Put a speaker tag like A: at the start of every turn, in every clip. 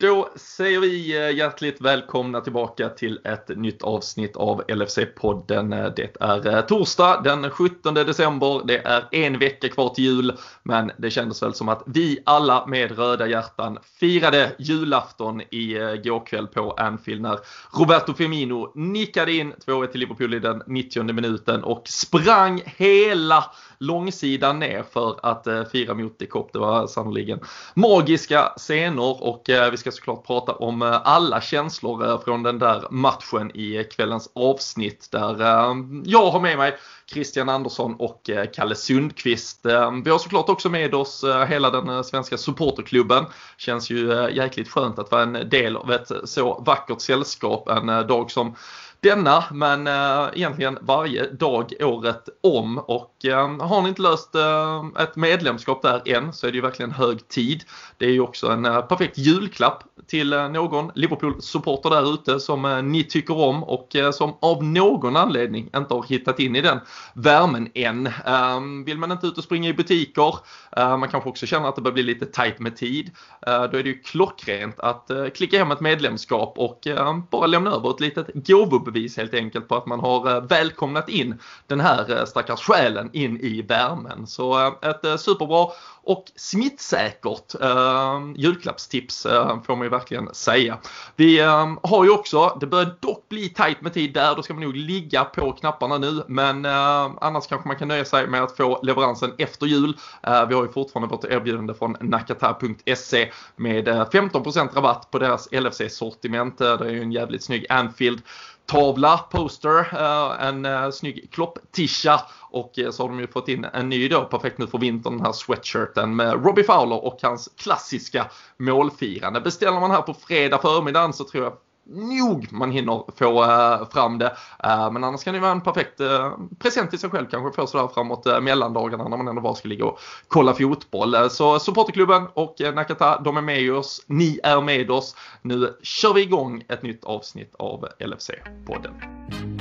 A: Då säger vi eh, hjärtligt välkomna tillbaka till ett nytt avsnitt av LFC-podden. Det är eh, torsdag den 17 december. Det är en vecka kvar till jul, men det kändes väl som att vi alla med röda hjärtan firade julafton i eh, går kväll på Anfield när Roberto Firmino nickade in 2-1 till Liverpool i den 90 minuten och sprang hela långsidan ner för att eh, fira mot Dikop. Det var sannoliken magiska scener och eh, vi ska såklart prata om eh, alla känslor eh, från den där matchen i kvällens avsnitt där eh, jag har med mig Christian Andersson och eh, Kalle Sundqvist. Eh, vi har såklart också med oss eh, hela den eh, svenska supporterklubben. Känns ju jäkligt skönt att vara en del av ett så vackert sällskap en dag som denna men eh, egentligen varje dag året om och eh, har ni inte löst eh, ett medlemskap där än så är det ju verkligen hög tid. Det är ju också en perfekt julklapp till någon Liverpool-supporter där ute som ni tycker om och som av någon anledning inte har hittat in i den värmen än. Ehm, vill man inte ut och springa i butiker, man kanske också känner att det börjar bli lite tajt med tid, då är det ju klockrent att klicka hem ett medlemskap och bara lämna över ett litet gåvobud bevis helt enkelt på att man har eh, välkomnat in den här eh, stackars själen in i värmen. Så eh, ett superbra och smittsäkert eh, julklappstips eh, får man ju verkligen säga. Vi eh, har ju också, det börjar dock bli tajt med tid där, då ska man nog ligga på knapparna nu men eh, annars kanske man kan nöja sig med att få leveransen efter jul. Eh, vi har ju fortfarande vårt erbjudande från nakata.se med 15% rabatt på deras LFC-sortiment. Det är ju en jävligt snygg Anfield tavla, poster, eh, en eh, snygg klopp-tisha och eh, så har de ju fått in en ny då, perfekt nu för vintern, den här sweatshirten med Robbie Fowler och hans klassiska målfirande. Beställer man här på fredag förmiddagen så tror jag nog man hinner få eh, fram det. Eh, men annars kan det vara en perfekt eh, present till sig själv kanske få sådär framåt mellandagarna när man ändå bara ska ligga och kolla fotboll. Så supporterklubben och Nakata, de är med oss. Ni är med oss. Nu kör vi igång ett nytt avsnitt av LFC-podden.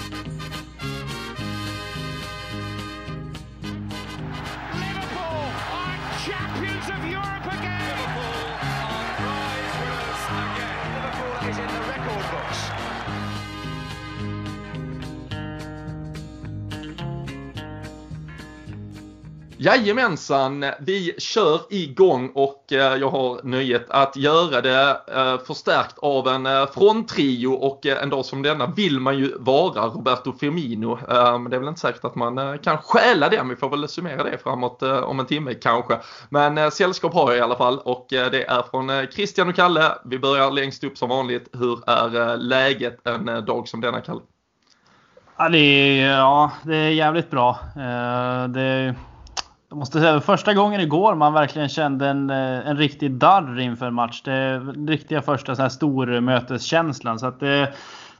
A: Jajamensan, vi kör igång och eh, jag har nöjet att göra det eh, förstärkt av en eh, fronttrio och en dag som denna vill man ju vara Roberto Firmino. Men det är väl inte säkert att man kan stjäla den, vi får väl summera det framåt om en timme kanske. Men sällskap har jag i alla fall och det är från Christian och Kalle. Vi börjar längst upp som vanligt. Hur är läget en dag som denna Kalle?
B: Ja, det är, ja, det är jävligt bra. Det jag måste säga första gången igår man verkligen kände en, eh, en riktig darr inför match. Det riktiga första så här stormöteskänslan. Så att det,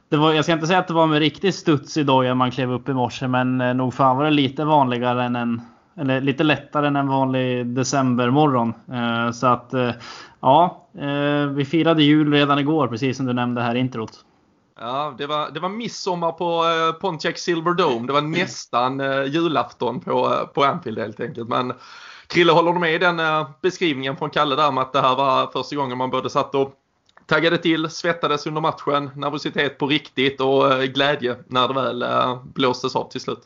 B: det var, jag ska inte säga att det var med riktig studs i dojan man klev upp i morse, men eh, nog fan var det lite vanligare än en eller lite lättare än en vanlig decembermorgon. Eh, så att ja, vi firade jul redan igår precis som du nämnde här i introt.
A: Ja, det var, det var midsommar på eh, Pontiac Silverdome. Det var nästan eh, julafton på, eh, på Anfield helt enkelt. Men Krille, håller du med i den eh, beskrivningen från Kalle där med att det här var första gången man både satt och taggade till, svettades under matchen, nervositet på riktigt och glädje när det väl blåstes av till slut?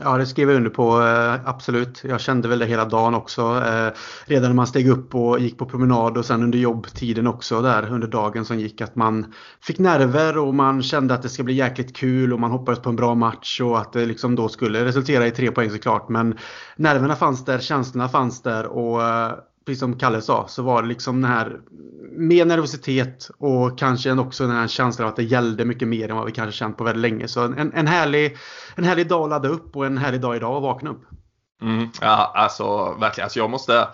C: Ja, det skrev jag under på, eh, absolut. Jag kände väl det hela dagen också. Eh, redan när man steg upp och gick på promenad och sen under jobbtiden också där under dagen som gick att man fick nerver och man kände att det ska bli jäkligt kul och man hoppades på en bra match och att det liksom då skulle resultera i tre poäng såklart. Men nerverna fanns där, känslorna fanns där och eh, precis som Kalle sa, så var det liksom den här Mer nervositet och kanske också den här känslan av att det gällde mycket mer än vad vi kanske känt på väldigt länge. Så en, en, härlig, en härlig dag att ladda upp och en härlig dag idag att vakna upp.
A: Mm, ja, alltså verkligen. Alltså, jag måste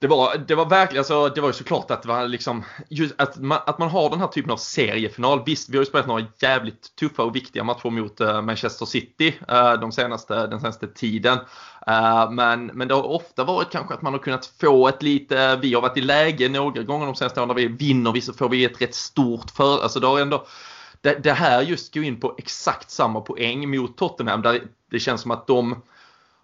A: det var, det var verkligen, alltså, det var ju såklart att det var liksom, just att man, att man har den här typen av seriefinal. Visst, vi har ju spelat några jävligt tuffa och viktiga matcher mot uh, Manchester City uh, de senaste, den senaste tiden. Uh, men, men det har ofta varit kanske att man har kunnat få ett lite, vi har varit i läge några gånger de senaste åren när vi vinner, vi får vi ett rätt stort för, alltså det har ändå det, det här just går in på exakt samma poäng mot Tottenham där det känns som att de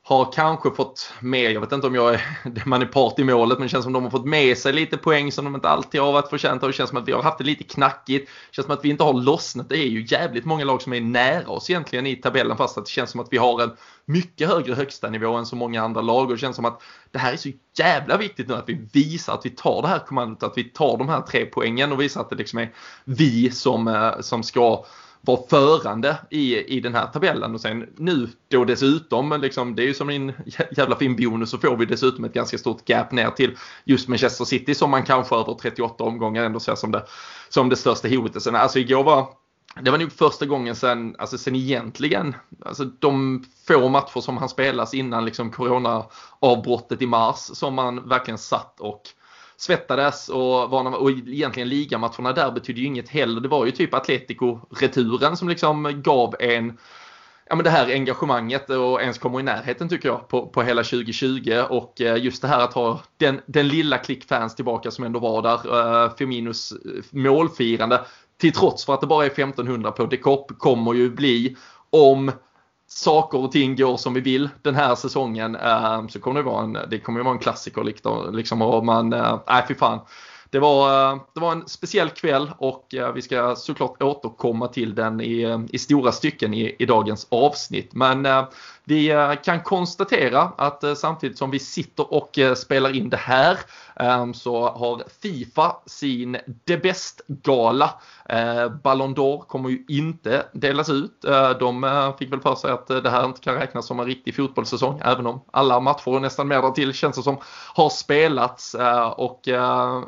A: har kanske fått med, jag vet inte om jag är, man är part i målet, men det känns som de har fått med sig lite poäng som de inte alltid har varit förtjänta av. Det känns som att vi har haft det lite knackigt. Det känns som att vi inte har lossnat. Det är ju jävligt många lag som är nära oss egentligen i tabellen fast att det känns som att vi har en mycket högre högsta nivå än så många andra lag och det känns som att det här är så jävla viktigt nu att vi visar att vi tar det här kommandot, att vi tar de här tre poängen och visar att det liksom är vi som, eh, som ska var förande i, i den här tabellen och sen nu då dessutom, liksom, det är ju som en jävla fin bonus så får vi dessutom ett ganska stort gap ner till just Manchester City som man kanske över 38 omgångar ändå ser som det, som det största hotet. Sen, alltså igår var det var nog första gången sen, alltså sen egentligen, alltså de få matcher som han spelas innan liksom corona-avbrottet i mars som man verkligen satt och svettades och, var, och egentligen ligamatcherna där betydde ju inget heller. Det var ju typ Atletico-returen som liksom gav en ja, men det här engagemanget och ens kommer i närheten tycker jag på, på hela 2020 och eh, just det här att ha den, den lilla klick fans tillbaka som ändå var där. Uh, Firminos eh, målfirande till trots för att det bara är 1500 på Decop kommer ju bli om saker och ting går som vi vill den här säsongen eh, så kommer det vara en, det kommer vara en klassiker liksom, liksom. Och man, eh, nej fy fan. Det var, eh, det var en speciell kväll och eh, vi ska såklart återkomma till den i, i stora stycken i, i dagens avsnitt. Men eh, vi kan konstatera att samtidigt som vi sitter och spelar in det här Ehm, så har Fifa sin The Best-gala. Ehm, Ballon d'Or kommer ju inte delas ut. Ehm, de eh, fick väl för sig att eh, det här inte kan räknas som en riktig fotbollssäsong även om alla matcher och nästan mer till känns det som har spelats och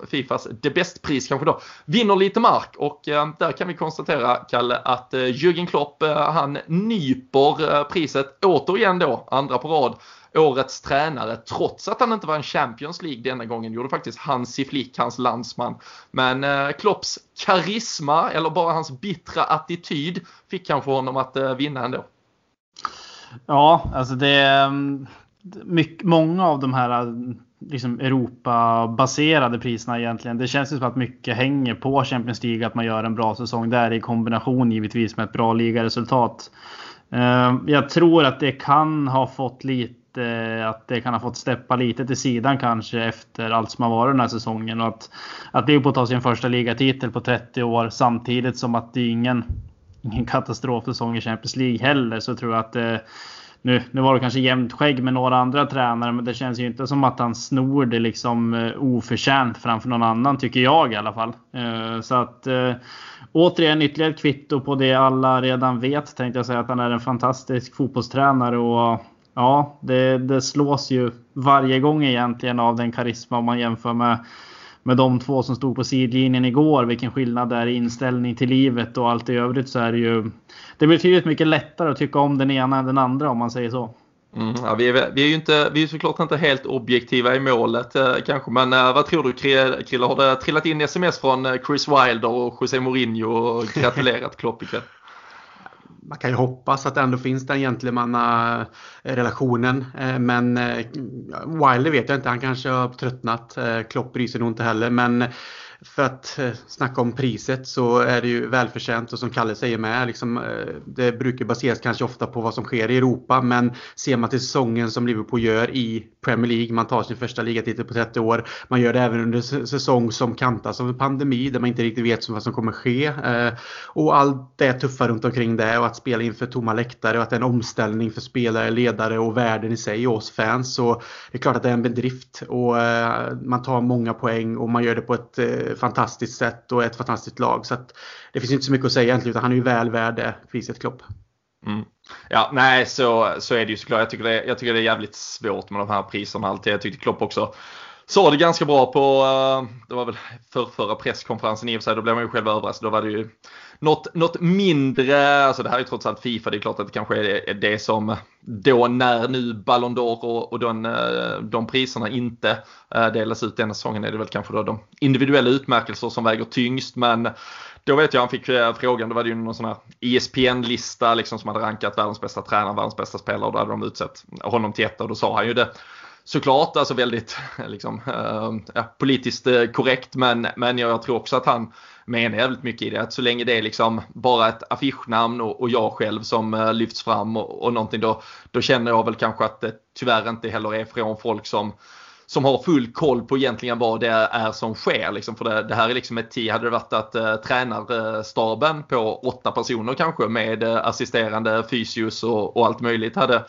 A: Fifas The Best-pris kanske då vinner lite mark och där kan vi konstatera Kalle att eh, Jürgen Klopp han nyper priset återigen då andra på rad årets tränare trots att han inte var en Champions League denna gången gjorde faktiskt Hansi Flick, hans landsman. Men eh, Klopps karisma eller bara hans bittra attityd fick kanske honom att eh, vinna ändå.
B: Ja, alltså det mm, är mycket, många av de här eh, liksom Europa-baserade priserna egentligen. Det känns ju som att mycket hänger på Champions League, att man gör en bra säsong där i kombination givetvis med ett bra ligaresultat. Eh, jag tror att det kan ha fått lite eh, att det kan ha fått steppa lite till sidan kanske efter allt som har varit den här säsongen. Och att, att Liverpool tar sin första ligatitel på 30 år samtidigt som att det är ingen, ingen katastrofsäsong i Champions League heller. Så tror jag att eh, nu, nu var det kanske jämnt skägg med några andra tränare, men det känns ju inte som att han snor det liksom eh, oförtjänt framför någon annan, tycker jag i alla fall. Eh, så att eh, återigen ytterligare ett kvitto på det alla redan vet, tänkte jag säga, att han är en fantastisk fotbollstränare och ja, det, det slås ju varje gång egentligen av den karisma om man jämför med med de två som stod på sidlinjen igår, vilken skillnad det är i inställning till livet och allt i övrigt så är det ju Det är betydligt mycket lättare att tycka om den ena än den andra om man säger så.
A: Mm, ja, vi, är, vi är ju inte, vi är såklart inte helt objektiva i målet eh, kanske, men eh, vad tror du Krille? Har det trillat in sms från eh, Chris Wilder och José Mourinho och gratulerat Klopp ikväll?
C: Man kan ju hoppas att det ändå finns den gentlemannarelationen. Eh, men eh, Wilder vet jag inte, han kanske har tröttnat. Eh, Klopp bryr sig nog inte heller. Men för att eh, snacka om priset så är det ju välförtjänt och som Kalle säger med, liksom, eh, det brukar baseras kanske ofta på vad som sker i Europa men ser man till säsongen som Liverpool gör i Premier League, man tar sin första ligatitel på 30 år, man gör det även under säsong som kantas av en pandemi där man inte riktigt vet vad som kommer ske eh, och allt det tuffa runt omkring det och att spela inför tomma läktare och att det är en omställning för spelare, ledare och världen i sig och oss fans så det är klart att det är en bedrift och man tar många poäng och man gör det på ett fantastiskt sätt och ett fantastiskt lag. Så att det finns inte så mycket att säga egentligen utan han är ju väl värd det priset Klopp.
A: Mm. Ja, nej så, så är det ju såklart. Jag tycker det, jag tycker det är jävligt svårt med de här priserna alltid. Jag tyckte Klopp också sa det ganska bra på, eh, det var väl för förra presskonferensen i och för sig, då blev man ju själv överraskad. Då var det ju något, något mindre, alltså det här är trots allt Fifa, det är klart att det kanske är det som då när nu Ballon d'Or och, och de, eh, de priserna inte eh, delas ut denna säsongen är det väl kanske då de individuella utmärkelser som väger tyngst. Men då vet jag han fick eh, frågan, då var det ju någon sån här ESPN-lista liksom som hade rankat världens bästa tränare, världens bästa spelare och då hade de utsett honom till ett och då sa han ju det såklart alltså väldigt liksom, ja, politiskt korrekt men, men jag tror också att han menar jävligt mycket i det. Att så länge det är liksom bara ett affischnamn och, och jag själv som eh, lyfts fram och, och någonting då, då känner jag väl kanske att det tyvärr inte heller är från folk som som har full koll på egentligen vad det är som sker. Liksom. För det, det här är liksom ett team, hade det varit att uh, tränarstaben på åtta personer kanske med uh, assisterande fysios och, och allt möjligt hade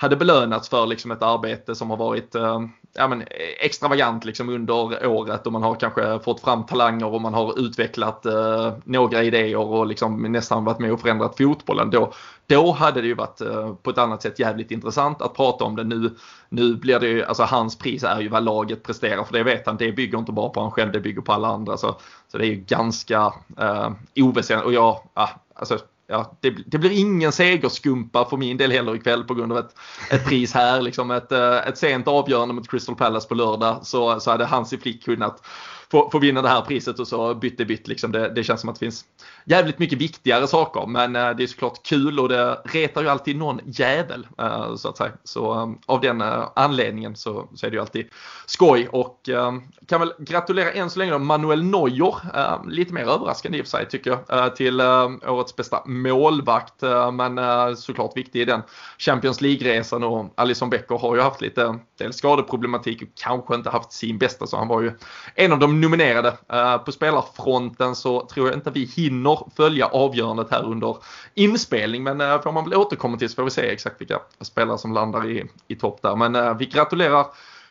A: hade belönats för liksom ett arbete som har varit eh, ja, men, extravagant liksom under året och man har kanske fått fram talanger och man har utvecklat eh, några idéer och liksom nästan varit med och förändrat fotbollen. Då, då hade det ju varit eh, på ett annat sätt jävligt intressant att prata om det. Nu, nu blir det ju, alltså hans pris är ju vad laget presterar för det vet han. Det bygger inte bara på han själv, det bygger på alla andra. Så, så det är ju ganska eh, oväsentligt. Och jag, ah, alltså ja, det, det, blir ingen segerskumpa för min del heller ikväll på grund av ett, ett pris här. Liksom ett, eh, ett sent avgörande mot Crystal Palace på lördag så, så hade Hansi Flick kunnat få, få vinna det här priset och så bytte bytt. Liksom. Det, det, känns som att det finns jävligt mycket viktigare saker. Men eh, det är såklart kul och det retar ju alltid någon jävel eh, så att säga. Så eh, av den eh, anledningen så, så, är det ju alltid skoj och eh, kan väl gratulera än så länge då Manuel Neuer. Eh, lite mer överraskande i och för sig tycker jag eh, till eh, årets bästa målvakt. Eh, men såklart viktig i den Champions League-resan och Alisson Becker har ju haft lite dels skadeproblematik och kanske inte haft sin bästa så han var ju en av de nominerade. Eh, på spelarfronten så tror jag inte vi hinner följa avgörandet här under inspelning. Men eh, får man väl återkomma till så får vi se exakt vilka spelare som landar i, i topp där. Men eh, vi gratulerar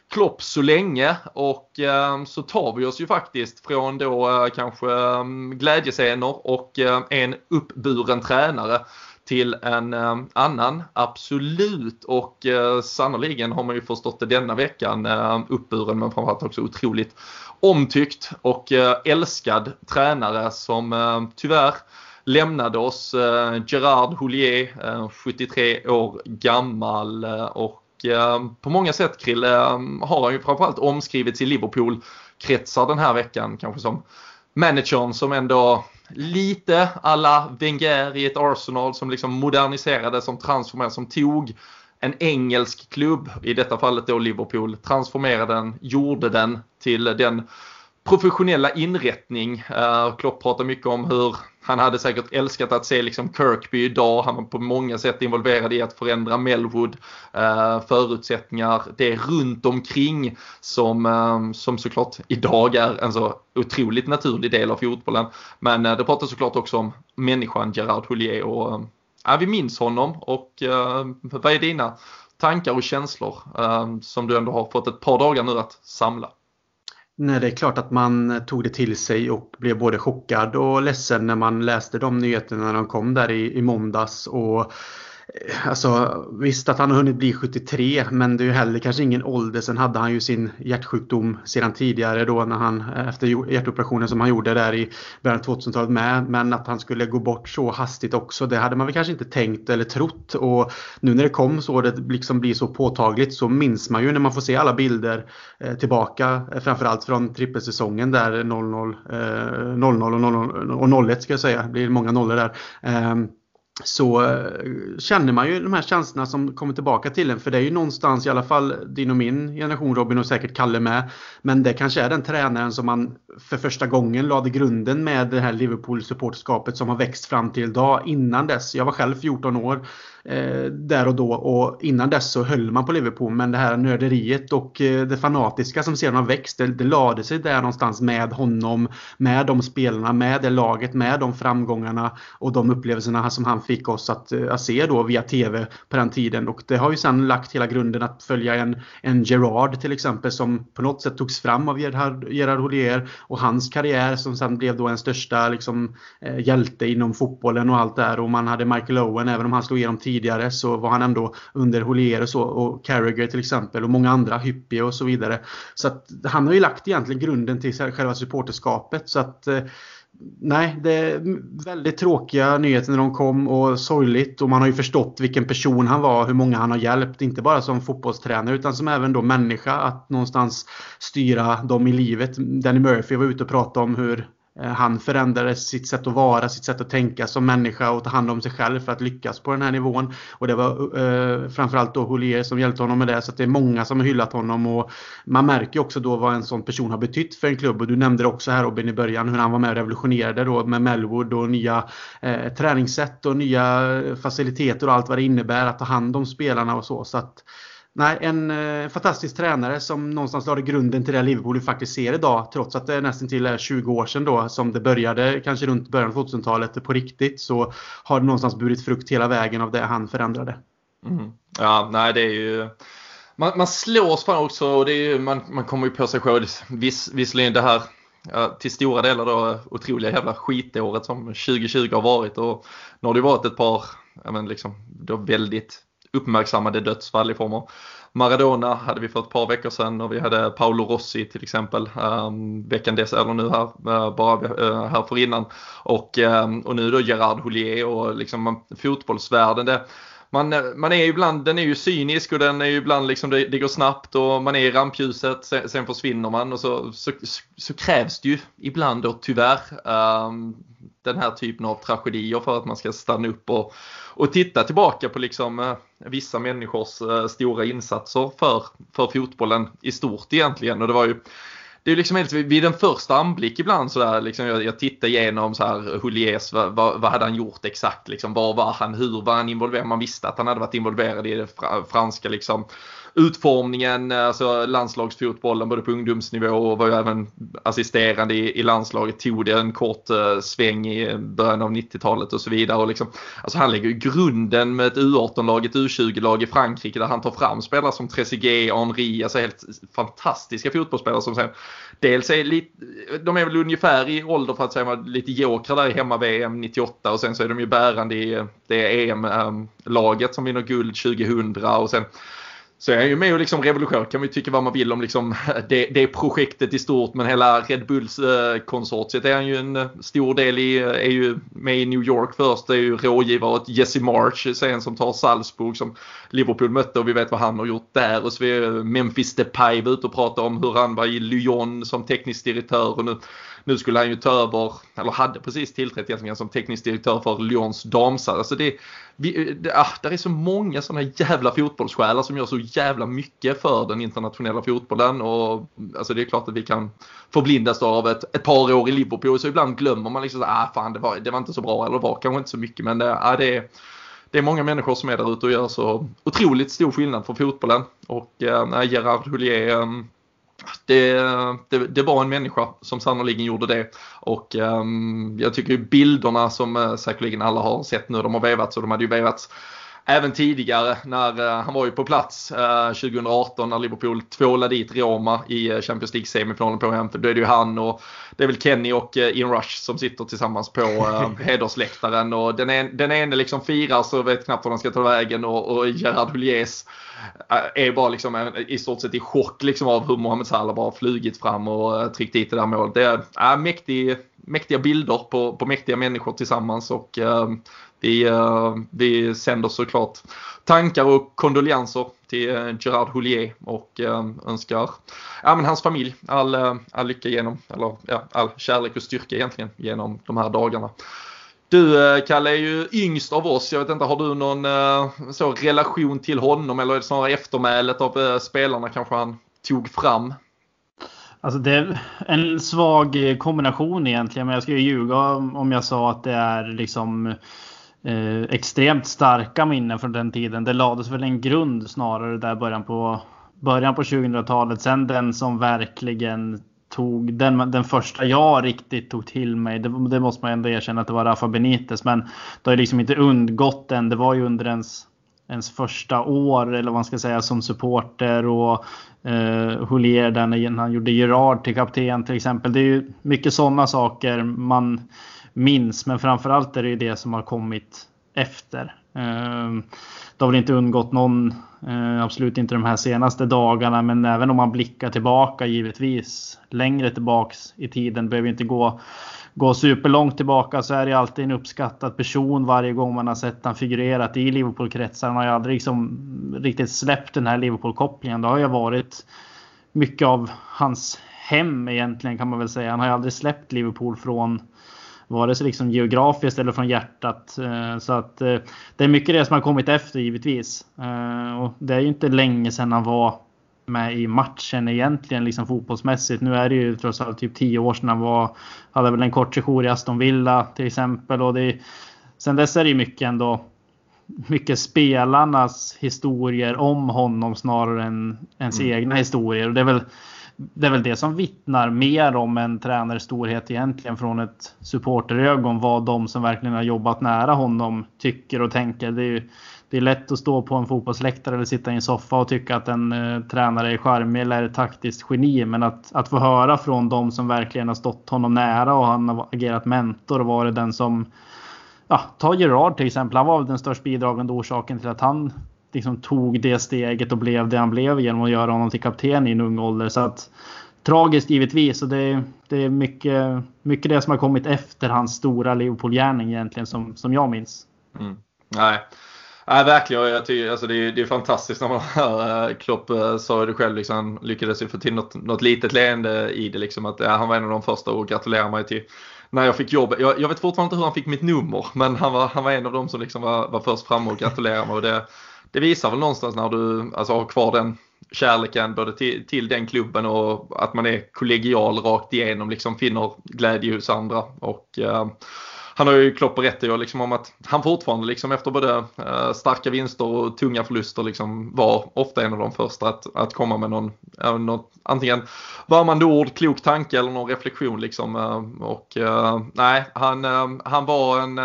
A: Klopp så länge och eh, så tar vi oss ju faktiskt från då eh, kanske eh, glädjescener och eh, en uppburen tränare till en eh, annan, absolut. Och eh, sannoliken har man ju förstått det denna veckan, eh, uppburen men framförallt också otroligt omtyckt och eh, älskad tränare som eh, tyvärr lämnade oss. Eh, Gerard Houllier, 73 år gammal och på många sätt Krille har han ju framförallt omskrivits i Liverpool-kretsar den här veckan kanske som managern som ändå lite alla Wenger i ett Arsenal som liksom moderniserade, som transformerade, som tog en engelsk klubb, i detta fallet då Liverpool, transformerade den, gjorde den till den professionella inrättning. Eh, Klopp pratar mycket om hur han hade säkert älskat att se liksom Kirkby idag. Han var på många sätt involverad i att förändra Melwood. Eh, förutsättningar, det runt omkring som, eh, som såklart idag är en så otroligt naturlig del av fotbollen. Men det pratar såklart också om människan Gerard Houllier och ja, vi minns honom och eh, vad är dina tankar och känslor eh, som du ändå har fått ett par dagar nu att samla?
C: Nej, det är klart att man tog det till sig och blev både chockad och ledsen när man läste de nyheterna när de kom där i, i måndags. Och Alltså visst att han har hunnit bli 73 men det är ju heller kanske ingen ålder. Sen hade han ju sin hjärtsjukdom sedan tidigare då när han efter hjärtoperationen som han gjorde där i början av 2000-talet med. Men att han skulle gå bort så hastigt också det hade man väl kanske inte tänkt eller trott. Och nu när det kom så det liksom blir så påtagligt så minns man ju när man får se alla bilder eh, tillbaka. Eh, framförallt från trippelsäsongen där 00, 00 eh, och 01 ska jag säga. Det blir många nollor där. Ehm, så eh, känner man ju de här känslorna som kommer tillbaka till en. För det är ju någonstans, i alla fall din och min generation Robin och säkert Kalle med. Men det kanske är den tränaren som man för första gången lade grunden med det här Liverpool supportskapet som har växt fram till idag. Innan dess, jag var själv 14 år Eh, där och då. Och innan dess så höll man på Liverpool men det här nörderiet och eh, det fanatiska som sedan har växt det, det lade sig där någonstans med honom, med de spelarna, med det laget, med de framgångarna och de upplevelserna som han fick oss att, eh, att se då via TV på den tiden. Och det har ju sedan lagt hela grunden att följa en, en Gerard till exempel som på något sätt togs fram av Gerard, Gerard Houllier och hans karriär som sen blev då en största liksom, eh, hjälte inom fotbollen och allt där och man hade Michael Owen även om han slog igenom tidigare tidigare så var han ändå under Holier och så och Carragher till exempel och många andra, Hyppie och så vidare. Så att han har ju lagt egentligen grunden till själva supporterskapet så att eh, Nej, det är väldigt tråkiga nyheter när de kom och sorgligt och man har ju förstått vilken person han var, hur många han har hjälpt, inte bara som fotbollstränare utan som även då människa att någonstans styra dem i livet. Danny Murphy var ute och pratade om hur Eh, han förändrade sitt sätt att vara, sitt sätt att tänka som människa och ta hand om sig själv för att lyckas på den här nivån. Och det var eh, framförallt då Holier som hjälpte honom med det. Så det är många som har hyllat honom och man märker också då vad en sån person har betytt för en klubb. Och du nämnde det också här Robin i början hur han var med och revolutionerade då med Melwood och nya eh, träningssätt och nya eh, faciliteter och allt vad det innebär att ta hand om spelarna och så. så att, Nej, en eh, fantastisk tränare som någonstans lade grunden till det Liverpool vi faktiskt ser idag. Trots att det nästan till eh, är 20 år sedan då som det började, kanske runt början av 2000-talet på riktigt, så har det någonstans burit frukt hela vägen av det han förändrade.
A: Mm. Ja, nej det är ju man, man slås fan också och det är ju, man, man kommer ju på sig själv. Viss, visserligen det här ja, till stora delar då otroliga jävla skitåret som 2020 har varit och nu har det varit ett par, ja men liksom, då väldigt uppmärksammade dödsfall i form av Maradona hade vi för ett par veckor sedan och vi hade Paolo Rossi till exempel um, veckan dess, eller nu här, uh, bara uh, här för innan. Och, um, och nu då Gerard Houllier och liksom eh, fotbollsvärlden. Det, man, eh, man är ju ibland, den är ju cynisk och den är ju ibland liksom, det, det går snabbt och man är i rampljuset, sen, sen försvinner man och så, så, så, krävs det ju ibland då tyvärr um, den här typen av tragedier för att man ska stanna upp och, och titta tillbaka på liksom uh, vissa människors uh, stora insatser för, för fotbollen i stort egentligen. Och det var ju det är liksom helt, vid en första anblick ibland så där, liksom, jag, jag tittar igenom så här Huliers, vad, vad, vad, hade han gjort exakt liksom, var var han, hur var han involverad? Man visste att han hade varit involverad i det franska liksom utformningen, alltså landslagsfotbollen både på ungdomsnivå och var ju även assisterande i, i landslaget, tog det en kort uh, sväng i början av 90-talet och så vidare. Och liksom, alltså han lägger ju grunden med ett U18-lag, ett U20-lag i Frankrike där han tar fram spelare som Trezeguet, Henri, alltså helt fantastiska fotbollsspelare som sen dels är lite, de är väl ungefär i ålder för att säga lite jokrar där i hemma-VM 98 och sen så är de ju bärande i eh, det EM-laget eh, som vinner guld 2000 och sen så är han ju med och liksom revolution kan man tycka vad man vill om liksom det, det projektet i stort men hela Red Bulls-konsortiet eh, är han ju en eh, stor del i, eh, är ju med i New York först, det är ju rådgivare åt Jesse March sen som tar Salzburg som Liverpool mötte och vi vet vad han har gjort där. Och så är Memphis Depay ute och pratar om hur han var i Lyon som teknisk direktör och nu nu skulle han ju ta över, eller hade precis tillträtt egentligen som teknisk direktör för Lyons damsar. Alltså det, vi, det, ah, där är så många sådana jävla fotbollssjälar som gör så jävla mycket för den internationella fotbollen. Och, alltså det är klart att vi kan förblindas av ett, ett par år i Liverpool så ibland glömmer man liksom ah, fan, det, var, det var inte så bra eller var kanske inte så mycket men det, ah, det är det är många människor som är där ute och gör så otroligt stor skillnad för fotbollen. Och eh, Gerard Houllier eh, det, det, det, var en människa som sannoliken gjorde det. Och um, jag tycker bilderna som uh, säkerligen alla har sett nu, de har vevats och de hade ju vevats även tidigare när uh, han var ju på plats uh, eh, 2018 när Liverpool tvålade dit Roma i Champions League-semifinalen på Anfield. Då är det ju han och det är väl Kenny och Ian Rush som sitter tillsammans på hedersläktaren. Och den, en, den ene liksom firar så vet knappt var den ska ta vägen och, och Gerard Hulliers är bara liksom i stort sett i chock liksom av hur Mohamed Salah bara flugit fram och eh, tryckt dit det där målet. Det är, är mäktig, mäktiga bilder på, på mäktiga människor tillsammans och vi, uh, vi sänder såklart tankar och kondolenser till eh, Gerard Houllier och eh, önskar ja, men hans familj all, eh, all lycka genom, eller ja, all kärlek och styrka egentligen genom de här dagarna. Du Kalle är ju yngst av oss. Jag vet inte, har du någon så, relation till honom eller är det snarare eftermälet av spelarna kanske han tog fram?
B: Alltså det är en svag kombination egentligen. Men jag skulle ljuga om jag sa att det är liksom eh, extremt starka minnen från den tiden. Det lades väl en grund snarare där början på början på 2000-talet. Sen den som verkligen tog den, den första jag riktigt tog till mig. Det, det, måste man ändå erkänna att det var Rafa Benitez. Men det har liksom inte undgått den. Det var ju under ens, ens första år eller vad man ska säga som supporter och eh, Holier där när han gjorde Gerard till kapten till exempel. Det är ju mycket sådana saker man minns. Men framförallt är det ju det som har kommit efter. Ehm, det har väl inte undgått någon, eh, absolut inte de här senaste dagarna, men även om man blickar tillbaka givetvis längre tillbaks i tiden, behöver inte gå, gå superlångt tillbaka så är det alltid en uppskattad person varje gång man har sett han figurerat i Liverpool-kretsar. Han har ju aldrig liksom riktigt släppt den här Liverpool-kopplingen. Det har ju varit mycket av hans hem egentligen kan man väl säga. Han har ju aldrig släppt Liverpool från vare sig liksom geografiskt eller från hjärtat. Eh, så att eh, det är mycket det som har kommit efter givetvis. Eh, och det är ju inte länge sedan han var med i matchen egentligen liksom fotbollsmässigt. Nu är det ju trots allt typ 10 år sedan han var, hade väl en kort sejour i Aston Villa till exempel. Och det, sen dess är det ju mycket ändå mycket spelarnas historier om honom snarare än ens mm. egna historier. Och det är väl det är väl det som vittnar mer om en tränares storhet egentligen från ett supporterögon. Vad de som verkligen har jobbat nära honom tycker och tänker. Det är, ju, det är lätt att stå på en fotbollsläktare eller sitta i en soffa och tycka att en eh, tränare är charmig eller är taktiskt geni. Men att, att få höra från de som verkligen har stått honom nära och han har agerat mentor och varit den som Ja, ta Gerard till exempel. Han var väl den störst bidragande orsaken till att han liksom tog det steget och blev det han blev genom att göra honom till kapten i en ung ålder. Så att, tragiskt givetvis och det, det är mycket, mycket det som har kommit efter hans stora Liverpool-gärning egentligen som, som jag minns.
A: Mm. Nej. Nej, verkligen. Jag tycker, alltså det, är, det är fantastiskt när man hör eh, Klopp eh, sa det själv, liksom, han lyckades ju få till något, något litet leende i det. Liksom, att, ja, han var en av de första och gratulerar mig till när jag fick jobb. Jag, jag, vet fortfarande inte hur han fick mitt nummer, men han var, han var en av de som liksom var, var först fram och gratulerade mig. Och det, det visar väl någonstans när du alltså, har kvar den kärleken både till, till den klubben och att man är kollegial rakt igenom, liksom finner glädje hos andra. Och eh, han har ju Klopp berättat liksom om att han fortfarande liksom efter både eh, starka vinster och tunga förluster liksom var ofta en av de första att, att komma med någon, uh, något, antingen varmande ord, klok tanke eller någon reflektion liksom. Eh, och nej, han, han var en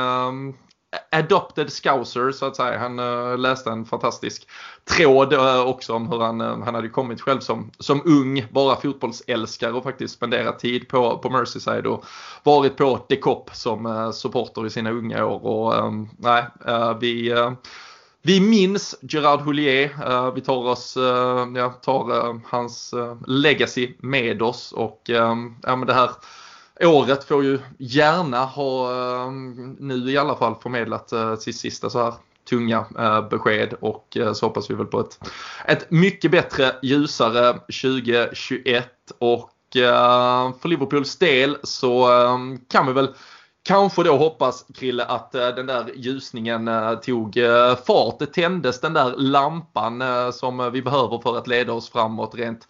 A: adopted scouser så att säga. Han uh, läste en fantastisk tråd uh, också om hur han, uh, han hade kommit själv som, som ung, bara fotbollsälskare och faktiskt spenderat tid på, på Merseyside och varit på The Cop som supporter i sina unga år. Och um, nej, vi vi minns Gerard Houllier. vi tar, oss, ja, tar hans legacy med oss och ehm, ja, men det här året får ju gärna ha eh, nu i alla fall förmedlat eh, sitt sista så här tunga eh, besked och så hoppas vi väl på ett, ett mycket bättre, ljusare 2021 och för Liverpools del så kan vi väl Kanske då hoppas Krille att den där ljusningen tog fart. Det tändes den där lampan som vi behöver för att leda oss framåt rent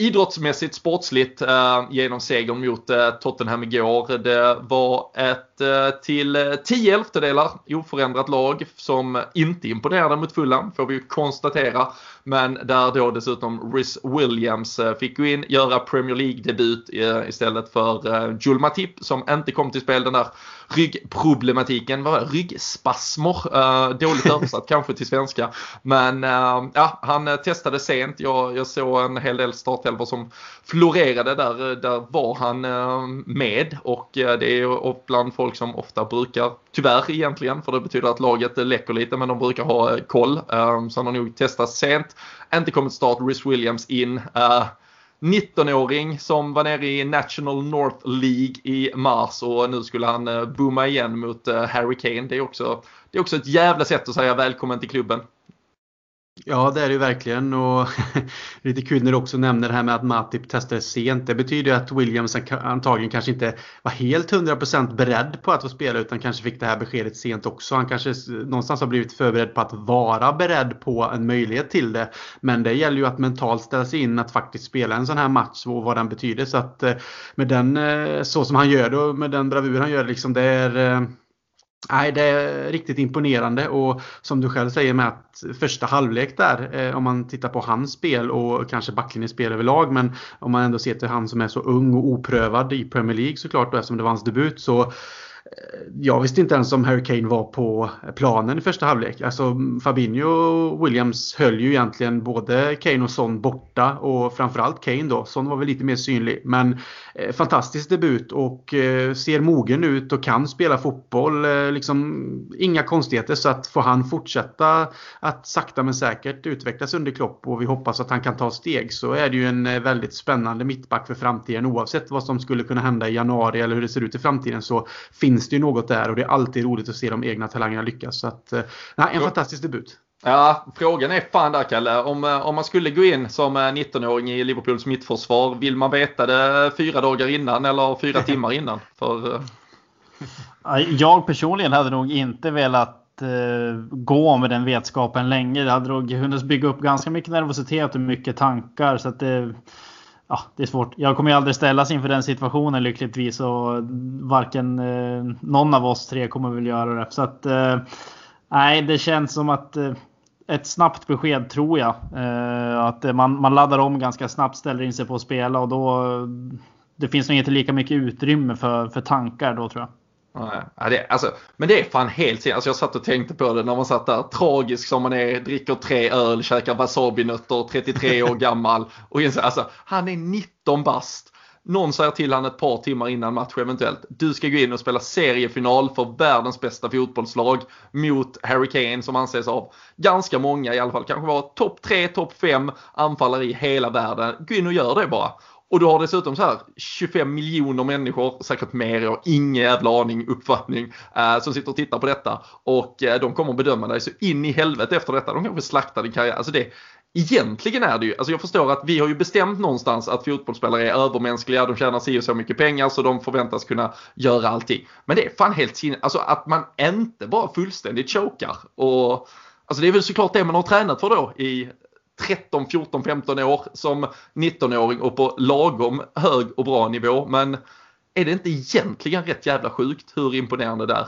A: idrottsmässigt, sportsligt eh, genom segern mot eh, Tottenham igår. Det var ett eh, till 10 elftedelar oförändrat lag som inte imponerade mot Fulham får vi konstatera. Men där då dessutom Rhys Williams eh, fick gå in, göra Premier League-debut eh, istället för eh, Matip som inte kom till spel. Den där ryggproblematiken, vad ryggspasmer, dåligt översatt kanske till svenska. Men ja, han testade sent. Jag, jag såg en hel del startelvor som florerade där. Där var han med och det är bland folk som ofta brukar, tyvärr egentligen, för det betyder att laget läcker lite men de brukar ha koll. Så han har nog testat sent. Inte kommit start, Rhys Williams in. 19-åring som var nere i National North League i mars och nu skulle han eh, booma igen mot eh, Harry Kane. Det är, också, det är också ett jävla sätt att säga välkommen till klubben.
C: Ja, det är det ju verkligen. Och lite kul när du också nämner det här med att Matip testades sent. Det betyder att Williams antagligen kanske inte var helt 100% beredd på att få spela utan kanske fick det här beskedet sent också. Han kanske någonstans har blivit förberedd på att vara beredd på en möjlighet till det. Men det gäller ju att mentalt ställa sig in att faktiskt spela en sån här match och vad den betyder. Så att eh, med den, eh, så som han gör det och med den bravur han gör, liksom det är eh, Nej, det är riktigt imponerande. Och som du själv säger med att första halvlek där, eh, om man tittar på hans spel och kanske backlinjens spel överlag, men om man ändå ser till han som är så ung och oprövad i Premier League såklart, då, eftersom det var hans debut, så jag visste inte ens om Harry Kane var på planen i första halvlek. Alltså Fabinho och Williams höll ju egentligen både Kane och Son borta och framförallt Kane då. Son var väl lite mer synlig. Men eh, fantastisk debut och eh, ser mogen ut och kan spela fotboll. Eh, liksom inga konstigheter så att får han fortsätta att sakta men säkert utvecklas under Klopp och vi hoppas att han kan ta steg så är det ju en eh, väldigt spännande mittback för framtiden oavsett vad som skulle kunna hända i januari eller hur det ser ut i framtiden så finns det ju något där och det är alltid roligt att se de egna talangerna lyckas. Så att, eh, nej, en fantastisk debut.
A: Ja, frågan är fan där Kalle. Om, om man skulle gå in som 19-åring i Liverpools mittförsvar, vill man veta det fyra dagar innan eller fyra timmar innan? För...
B: Jag personligen hade nog inte velat gå med den vetskapen länge. Det hade nog hunnit bygga upp ganska mycket nervositet och mycket tankar. Så att det, ja, det är svårt. Jag kommer ju aldrig ställas inför den situationen lyckligtvis och varken eh, någon av oss tre kommer väl göra det. Så att eh, nej, det känns som att eh, ett snabbt besked tror jag. Eh, att man, man laddar om ganska snabbt, ställer in sig på att spela och då det finns nog inte lika mycket utrymme för, för tankar då tror jag.
A: Ja, det, alltså, men det är fan helt alltså Jag satt och tänkte på det när man satt där tragisk som man är, dricker tre öl, käkar wasabinötter, 33 år gammal och inser alltså han är 19 bast. Någon säger till han ett par timmar innan match eventuellt. Du ska gå in och spela seriefinal för världens bästa fotbollslag mot Harry Kane som anses av ganska många i alla fall kanske vara topp 3, topp 5 anfallare i hela världen. Gå in och gör det bara. Och du har dessutom så här 25 miljoner människor, säkert mer, jag har ingen jävla aning, uppfattning, eh, som sitter och tittar på detta. Och eh, de kommer bedöma dig så in i helvete efter detta. De kanske slaktar din karriär. Alltså det, egentligen är det ju, alltså jag förstår att vi har ju bestämt någonstans att fotbollsspelare är övermänskliga, de tjänar si och så mycket pengar så de förväntas kunna göra allting. Men det är fan helt sin, alltså att man inte bara fullständigt chokar. Och Alltså det är väl såklart det man har tränat för då i 13, 14, 15 år som 19-åring och på lagom hög och bra nivå. Men är det inte egentligen rätt jävla sjukt hur imponerande det är?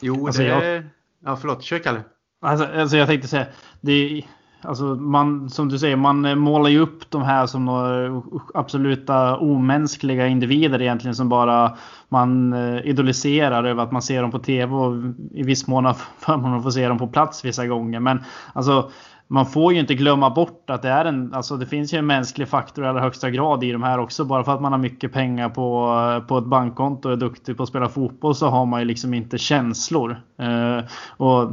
C: Jo, alltså, det är... Ja, förlåt. Kör Kalle.
B: Alltså, alltså jag tänkte säga. Det Alltså man, som du säger, man målar ju upp de här som några absoluta omänskliga individer egentligen som bara man eh, idoliserar över att man ser dem på tv och i viss mån har förmånen att få se dem på plats vissa gånger. Men alltså man får ju inte glömma bort att det är en, alltså det finns ju en mänsklig faktor i allra högsta grad i de här också. Bara för att man har mycket pengar på, på ett bankkonto och är duktig på att spela fotboll så har man ju liksom inte känslor. Eh, och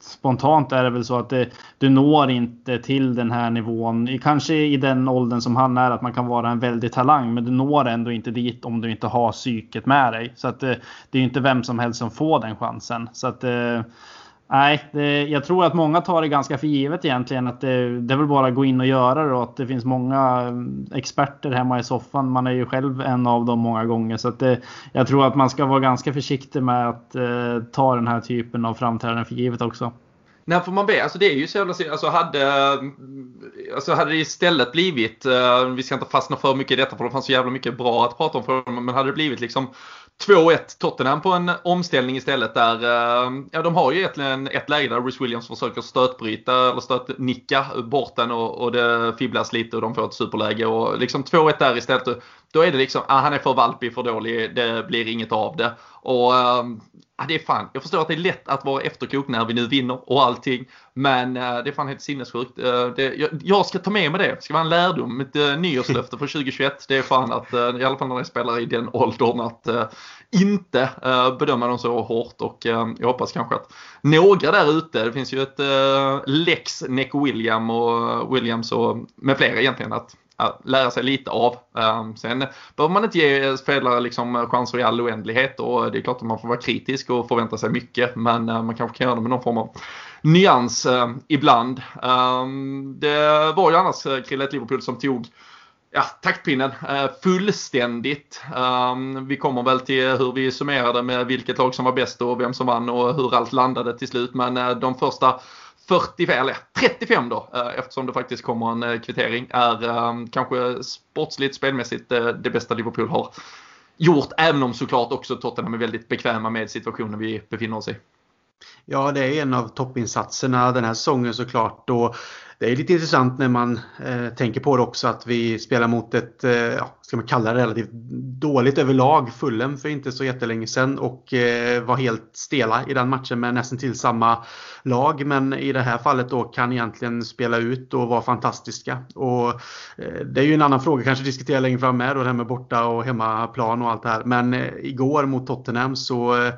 B: spontant är det väl så att det, du når inte till den här nivån. Kanske i den åldern som han är att man kan vara en väldig talang. Men du når ändå inte dit om du inte har psyket med dig. Så att det, det är inte vem som helst som får den chansen. Så att eh, Nej, det, jag tror att många tar det ganska för givet egentligen. Att det, det är väl bara att gå in och göra det och att det finns många mm, experter hemma i soffan. Man är ju själv en av dem många gånger. Så att det, jag tror att man ska vara ganska försiktig med att eh, ta den här typen av framträdanden för givet också.
A: När får man be? Alltså det är ju så jävla alltså hade, mm, alltså hade det istället blivit, eh, vi ska inte fastna för mycket i detta för det fanns så jävla mycket bra att prata om för men hade det blivit liksom 2-1 Tottenham på en omställning istället där, eh, ja de har ju egentligen ett läge där Bruce Williams försöker stötbryta eller stötnicka bort den och, och det fibblas lite och de får ett superläge och liksom 2-1 där istället. Då är det liksom, ah, han är för valpig, för dålig, det blir inget av det. Och uh, det är fan, jag förstår att det är lätt att vara efterklok när vi nu vinner och allting. Men uh, det är fan helt sinnessjukt. Uh, det, jag, jag, ska ta med mig det. Det ska vara en lärdom, Mitt uh, nyårslöfte för 2021. Det är fan att, uh, i alla fall när jag spelar i den åldern, att inte bedöma dem så hårt. Och ehm, jag hoppas kanske att några där ute, det finns ju ett lex Neck William och Williams och med flera egentligen, att lära sig lite av. Ehm, sen behöver man inte ge spelare liksom chanser i all oändlighet och det är klart att man får vara kritisk och förvänta sig mycket men eh, man kanske kan göra det med någon form av nyans eh, ibland. Ehm, det var ju annars uh, Krille Liverpool som tog ja, taktpinnen fullständigt. Ehm, vi kommer väl till hur vi summerade med vilket lag som var bäst och vem som vann och hur allt landade till slut. Men de första 45, eller 35 då, eh, eftersom det faktiskt kommer en eh, kvittering, är ehm, kanske sportsligt, spelmässigt eh, det bästa Liverpool har gjort. Även om såklart också Tottenham är väldigt bekväma med situationen vi befinner oss i.
C: Ja, det är en av toppinsatserna den här säsongen såklart. Och det är lite intressant när man eh, tänker på det också att vi spelar mot ett, eh, ja, ska man kalla det relativt dåligt överlag, Fulham för inte så jättelänge sedan och eh, var helt stela i den matchen med nästan till samma lag. Men i det här fallet då kan egentligen spela ut och vara fantastiska. Och eh, det är ju en annan fråga, kanske diskutera längre fram med då det här med borta och hemmaplan och allt det här. Men eh, igår mot Tottenham så eh,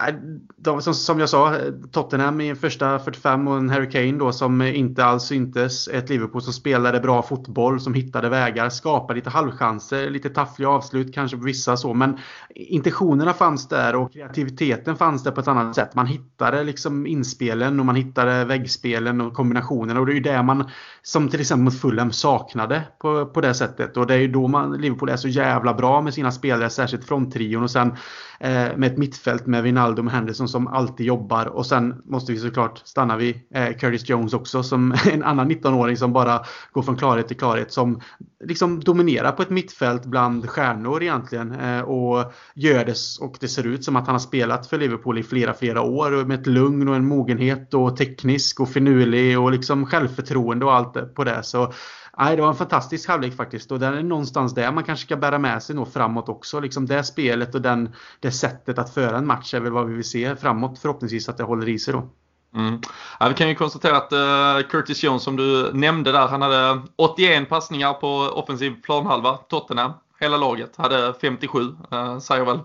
C: Äh, de, som, som jag sa, eh, Tottenham i första 45 och en Harry Kane då som eh, inte alls syntes. Ett Liverpool som spelade bra fotboll, som hittade vägar, skapade lite halvchanser, lite taffliga avslut kanske på vissa så. Men intentionerna fanns där och kreativiteten fanns där på ett annat sätt. Man hittade liksom inspelen och man hittade väggspelen och kombinationerna. Och det är ju det man, som till exempel mot Fulham, saknade på, på det sättet. Och det är ju då man, Liverpool är så jävla bra med sina spelare, särskilt fronttrion och sen Eh, med ett mittfält med Wijnaldum och Henderson som alltid jobbar. Och sen måste vi såklart stanna vid eh, Curtis Jones också som en annan 19-åring som bara går från klarhet till klarhet. Som liksom dominerar på ett mittfält bland stjärnor egentligen. Eh, och gör det och det ser ut som att han har spelat för Liverpool i flera, flera år. Med ett lugn och en mogenhet och teknisk och finurlig och liksom självförtroende och allt på det. Så Nej, det var en fantastisk halvlek faktiskt. Och det är någonstans där man kanske ska bära med sig nog framåt också. Liksom det spelet och den, det sättet att föra en match är väl vad vi vill se framåt. Förhoppningsvis att det håller i sig då.
A: Mm. Ja, vi kan ju konstatera att uh, Curtis Jones som du nämnde där, han hade 81 passningar på offensiv planhalva. Tottenham, hela laget, hade 57. Uh, eh, säger väl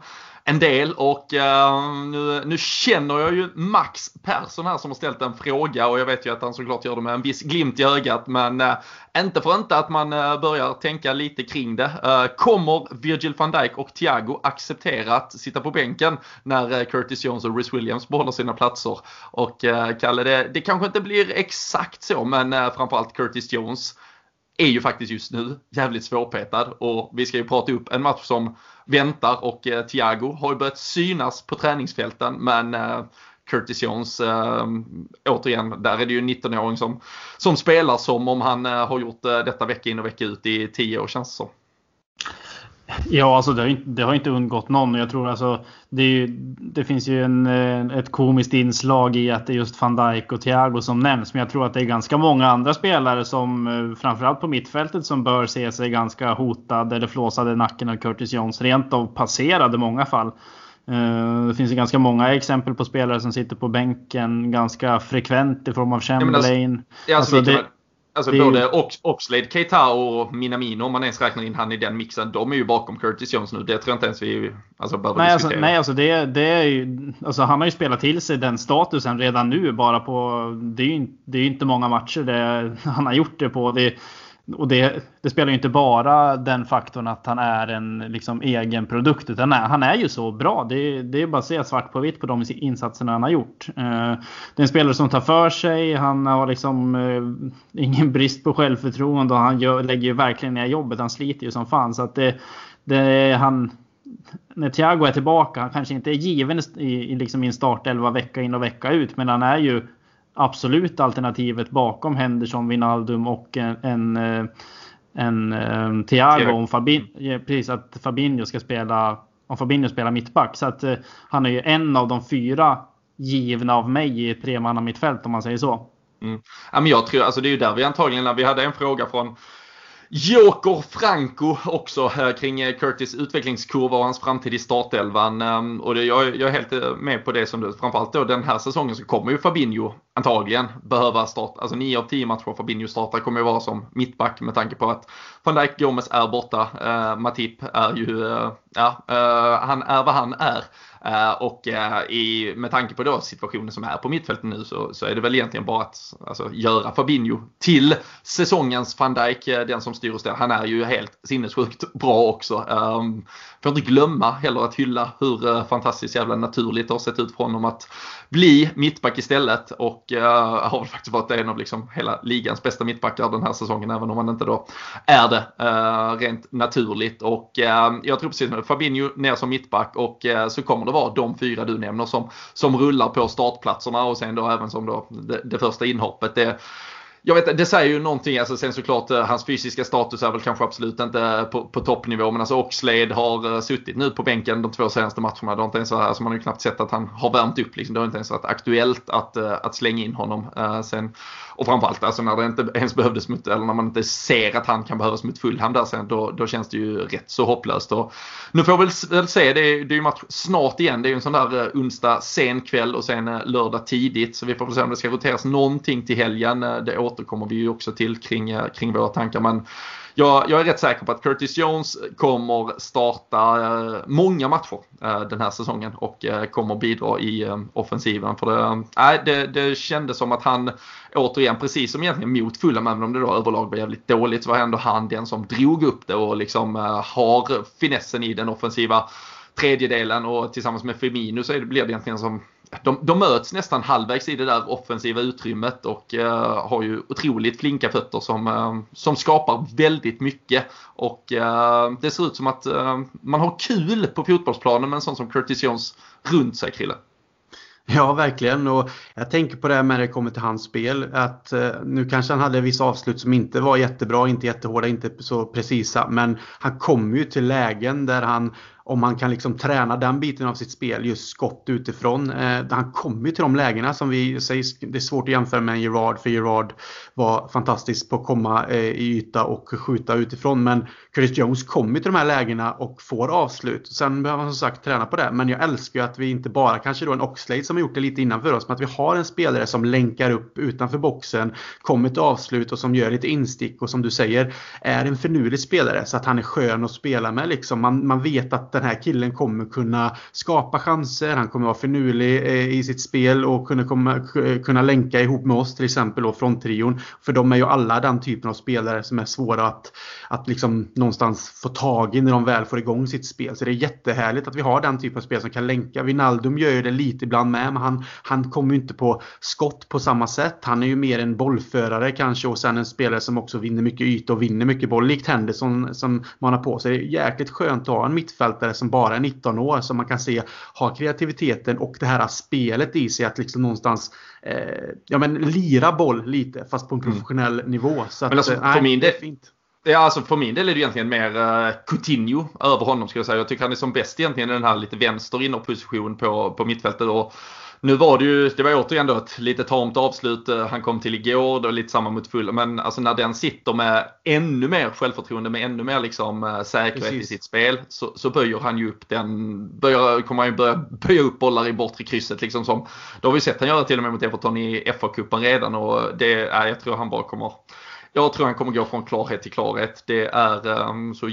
A: en del och uh, nu, nu känner jag ju Max Persson här som har ställt en fråga och jag vet ju att han såklart gör det med en viss glimt i ögat men uh, inte för inte att man uh, börjar tänka lite kring det. kommer Virgil van Dijk och Thiago acceptera att sitta på bänken när Curtis Jones och Rhys Williams behåller sina platser? Och Kalle, det, det kanske inte blir exakt så men framförallt Curtis Jones är ju faktiskt just nu jävligt svårpetad och vi ska ju prata upp en match som väntar och eh, Thiago har ju börjat synas på träningsfälten men eh, Curtis Jones, eh, återigen, där är det ju en 19-åring som, som spelar som om han eh, har gjort eh, detta vecka in och vecka ut i 10 år känns det som.
B: Ja, alltså det har, inte, det har inte undgått någon. Jag tror alltså det, ju, det finns ju en, ett komiskt inslag i att det är just van Dijk och Thiago som nämns. Men jag tror att det är ganska många andra spelare som framförallt på mittfältet som bör se sig ganska hotad eller flåsade i nacken av Curtis Jones. Rent av passerade i många fall. Eh, det finns ju ganska många exempel på spelare som sitter på bänken ganska frekvent i form av alltså- Chamberlain.
A: Ja, alltså, alltså, det, Alltså det... både Ox Oxlade, Keita och Minamino om man ens räknar in han i den mixen. De är ju bakom Curtis Jones nu. Det tror jag inte ens vi alltså, behöver
B: nej,
A: alltså, diskutera.
B: Alltså, nej, alltså det, det är ju, alltså han har ju spelat till sig den statusen redan nu bara på... Det är ju, det är inte många matcher det, han har gjort det på. Det, och det, det, spelar ju inte bara den faktorn att han är en liksom, egen produkt. Utan nej, han är ju så bra. Det, det är bara att se svart på vitt på de insatserna han har gjort. Eh, det är en spelare som tar för sig. Han har liksom eh, ingen brist på självförtroende. Och han gör, lägger ju verkligen ner jobbet. Han sliter ju som fan. Så att det, det, han, när Thiago är tillbaka, han kanske inte är given i, i, liksom i en startelva vecka in och vecka ut. Men han är ju absolut alternativet bakom Henderson, Wijnaldum och en, en, eh, en, eh, Thiago om Fabinho, precis, att Fabinho ska spela om Fabinho spelar mittback. Så att uh, han är ju en av de fyra givna av mig i ett tremanna mittfält om man säger så.
A: Mm. Ja, men jag tror, alltså det är ju där vi antagligen, vi hade en fråga från Joker Franco också kring eh, Curtis utvecklingskurva och hans framtid i startelvan. Ehm, och jag, är helt eh, med på det som du, framförallt då den här säsongen så kommer ju Fabinho antagligen behöva starta. Alltså 9 av 10 matcher Fabinho startar kommer ju vara som mittback med tanke på att van Dijk Gomes är borta. Uh, Matip är ju, uh, ja, uh, han är vad han är. Uh, och uh, i, med tanke på då situationen som är på mittfältet nu så, så är det väl egentligen bara att alltså, göra Fabinho till säsongens van Dijk, uh, den som styr och ställer. Han är ju helt sinnessjukt bra också. Um, får inte glömma heller att hylla hur fantastiskt jävla naturligt det har sett ut för honom att bli mittback istället och Eh, har väl faktiskt varit en av liksom hela ligans bästa mittbackar den här säsongen även om han inte då är det eh, rent naturligt. Och eh, jag tror precis som Fabinho ner som mittback och så kommer det vara de fyra du nämner som, som rullar på startplatserna och sen då även som då det, det första inhoppet. Det, jag vet det säger ju någonting, alltså sen såklart eh, hans fysiska status är väl kanske absolut inte på, på toppnivå men alltså Oxlade har eh, suttit nu på bänken de två senaste matcherna. Det har inte ens varit, alltså man har ju knappt sett att han har värmt upp liksom. Det har inte ens varit aktuellt att, eh, att slänga in honom. Uh, sen, och framförallt alltså när det inte ens behövdes mot, eller när man inte ser att han kan behövas mot Fulham där sen, då, då känns det ju rätt så hopplöst. Och nu får vi väl, se, det är, det är ju match snart igen. Det är ju en sån där eh, onsdag sen kväll och sen eh, lördag tidigt. Så vi får väl se om det ska roteras någonting till helgen. Eh, det återkommer vi ju också till kring, kring våra tankar. Men jag, jag, är rätt säker på att Curtis Jones kommer starta eh, många matcher eh, den här säsongen och eh, kommer bidra i offensiven. För det, äh, det, det kändes som att han återigen, precis som egentligen mot Fulham, även om det då överlag var jävligt dåligt, så var ändå han den som drog upp det och liksom har finessen i den offensiva tredjedelen och tillsammans med Firmino så blir det egentligen som de, de möts nästan halvvägs i det där offensiva utrymmet och eh, har ju otroligt flinka fötter som, eh, som skapar väldigt mycket. Och eh, det ser ut som att eh, man har kul på fotbollsplanen med en sån som Curtis Jones runt sig, Krille.
C: Ja, verkligen. Och jag tänker på det här när det kommer till hans spel. Att eh, nu kanske han hade vissa avslut som inte var jättebra, inte jättehårda, inte så precisa. Men han kommer ju till lägen där han om han kan liksom träna den biten av sitt spel, just skott utifrån. Eh, han kommer ju till de lägena som vi säger, det är svårt att jämföra med en Gerard, för Gerard var fantastisk på att komma eh, i yta och skjuta utifrån. Men Chris Jones kommer till de här lägena och får avslut. Sen behöver han som sagt träna på det. Men jag älskar ju att vi inte bara, kanske då en Oxlade som har gjort det lite innanför oss, men att vi har en spelare som länkar upp utanför boxen, kommer till avslut och som gör lite instick och som du säger är en finurlig spelare så att han är skön att spela med. Liksom. Man, man vet att den här killen kommer kunna skapa chanser, han kommer vara finurlig eh, i sitt spel och kunna, komma, eh, kunna länka ihop med oss till exempel då från trion. För de är ju alla den typen av spelare som är svåra att, att liksom någonstans få tag i när de väl får igång sitt spel. Så det är jättehärligt att vi har den typen av spel som kan länka. Wijnaldum gör ju det lite ibland med, men han, han kommer ju inte på skott på samma sätt. Han är ju mer en bollförare kanske och sen en spelare som också vinner mycket yta och vinner mycket boll. Likt Henderson som man har på sig. Det är jäkligt skönt att ha en mittfältare som bara är 19 år som man kan se har kreativiteten och det här spelet i sig att liksom någonstans eh, ja, men lira boll lite fast på en mm. professionell mm. nivå. Så att,
A: men alltså, för, min del, fint. Ja, alltså för min del är det egentligen mer uh, Coutinho över honom skulle jag säga. Jag tycker han är som bäst egentligen i den här lite vänster innerposition på, på mittfältet. Och nu var det ju, det var återigen då ett lite tamt avslut eh, han kom till igår, då lite samma mot full. Men alltså när den sitter med ännu mer självförtroende, med ännu mer liksom eh, säkerhet Precis. i sitt spel, så, så böjer han ju upp den, böjer, kommer han ju börja böja upp bollar i bortre krysset liksom som, det har vi sett han göra till och med mot Everton i FA-cupen redan och det är, jag tror han bara kommer jag tror han kommer gå från klarhet till klarhet. Det är um, så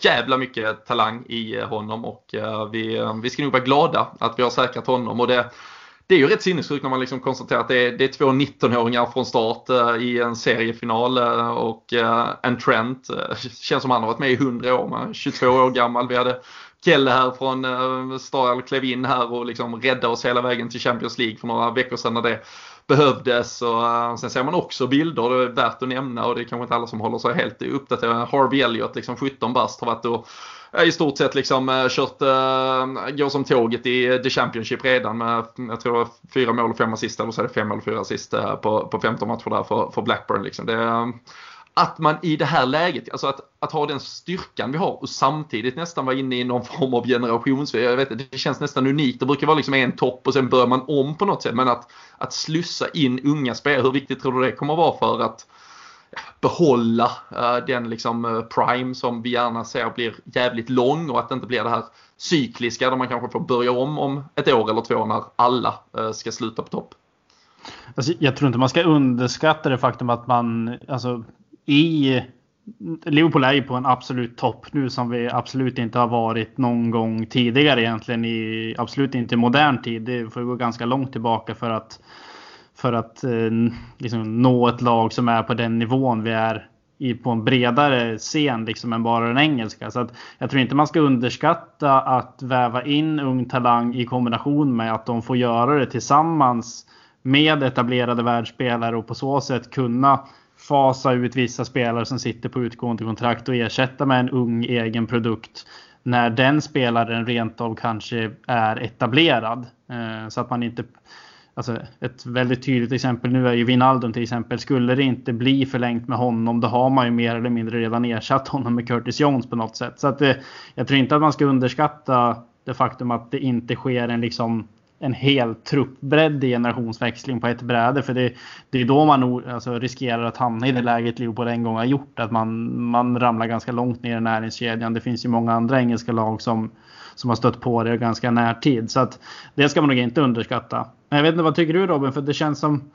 A: jävla mycket talang i eh, honom och eh, vi, eh, vi ska nog vara glada att vi har säkrat honom. Och det, det är ju rätt sinnessjukt när man liksom konstaterar att det är, det är två 19-åringar från start i en seriefinal och en Trent känns som han har varit med i 100 år, man 22 år gammal. Vi hade Kelle här från uh, Star klev in här och liksom räddade oss hela vägen till Champions League för några veckor sedan när det behövdes. Och, eh, sen ser man också bilder, det är värt att nämna och det är kanske inte alla som håller sig helt uppdaterade. Harvey Elliot, liksom 17 bast, har varit och eh, i stort sett liksom eh, kört, uh, går som tåget i The Championship redan med, jag tror fyra mål och fem assist eller så är det fem mål och fyra assist uh, på, på 15 matcher där för, för Blackburn. Liksom. Det, att man i det här läget, alltså att, att ha den styrkan vi har och samtidigt nästan vara inne i någon form av generationsväg. Jag vet, inte, det känns nästan unikt. Det brukar vara liksom en topp och sen börjar man om på något sätt. Men att, att slussa in unga spelare, hur viktigt tror du det kommer vara för att behålla uh, den liksom uh, prime som vi gärna ser blir jävligt lång och att det inte blir det här cykliska där man kanske får börja om om ett år eller två när alla uh, ska sluta på topp.
B: Alltså, jag tror inte man ska underskatta det faktum att man, alltså i Liverpool är ju på en absolut topp nu som vi absolut inte har varit någon gång tidigare egentligen i absolut inte i modern tid. Det får gå ganska långt tillbaka för att för att eh, liksom nå ett lag som är på den nivån vi är i, på en bredare scen liksom än bara den engelska. Så att jag tror inte man ska underskatta att väva in ung talang i kombination med att de får göra det tillsammans med etablerade världsspelare och på så sätt kunna fasa ut vissa spelare som sitter på utgående kontrakt och ersätta med en ung egen produkt när den spelaren rent av kanske är etablerad. Eh, så att man inte Alltså ett väldigt tydligt exempel nu är ju Wijnaldum till exempel. Skulle det inte bli förlängt med honom då har man ju mer eller mindre redan ersatt honom med Curtis Jones på något sätt. Så att det, jag tror inte att man ska underskatta det faktum att det inte sker en liksom en hel truppbredd i generationsväxling på ett bräde. För det, det är då man alltså, riskerar att hamna i det läget Liverpool en gång har gjort. Att man, man ramlar ganska långt ner i näringskedjan. Det finns ju många andra engelska lag som, som har stött på det ganska närtid. Så att det ska man nog inte underskatta. Men jag vet inte, vad tycker du Robin? För det känns som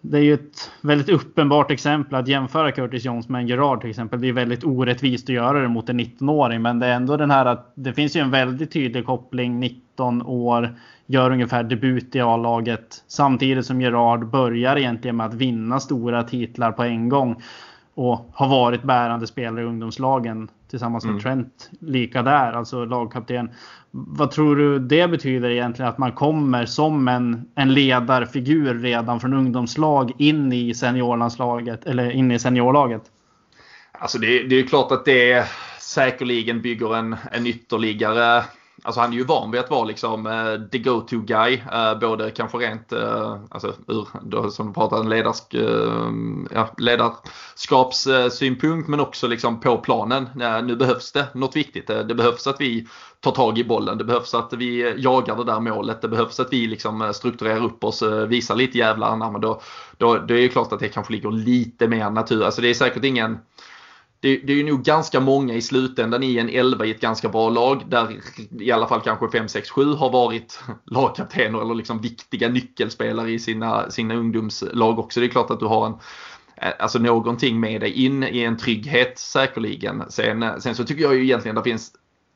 B: det är ju ett väldigt uppenbart exempel att jämföra Curtis Jones med en Gerard till exempel. Det är väldigt orättvist att göra det mot en 19-åring, men det är ändå den här att det finns ju en väldigt tydlig koppling. 19 år, gör ungefär debut i A-laget samtidigt som Gerard börjar egentligen med att vinna stora titlar på en gång och har varit bärande spelare i ungdomslagen tillsammans med mm. Trent. Lika där, alltså lagkapten. Vad tror du det betyder egentligen att man kommer som en, en ledarfigur redan från ungdomslag in i seniorlandslaget eller in i seniorlaget?
A: Alltså det, det är klart att det säkerligen bygger en, en ytterligare Alltså han är ju van vid att vara liksom uh, the go-to guy. Uh, både kanske rent, uh, alltså ur, då, som du pratade en ledarsk, ja, ledarskapssynpunkt men också liksom på planen. nu behövs det något viktigt. Det behövs att vi tar tag i bollen. Det behövs att vi jagar det där målet. Det behövs att vi liksom strukturerar upp oss, visar lite jävlar. Men då, då, då är det klart att det kanske ligger lite mer natur. Alltså det är säkert ingen det, det, är ju nog ganska många i slutändan i en 11 i ett ganska bra lag där i alla fall kanske 5, 6, 7 har varit lagkaptener eller liksom viktiga nyckelspelare i sina, sina ungdomslag också. Det är klart att du har en eh, Alltså någonting med dig in i en trygghet säkerligen. Sen, eh, sen så tycker jag ju egentligen att det finns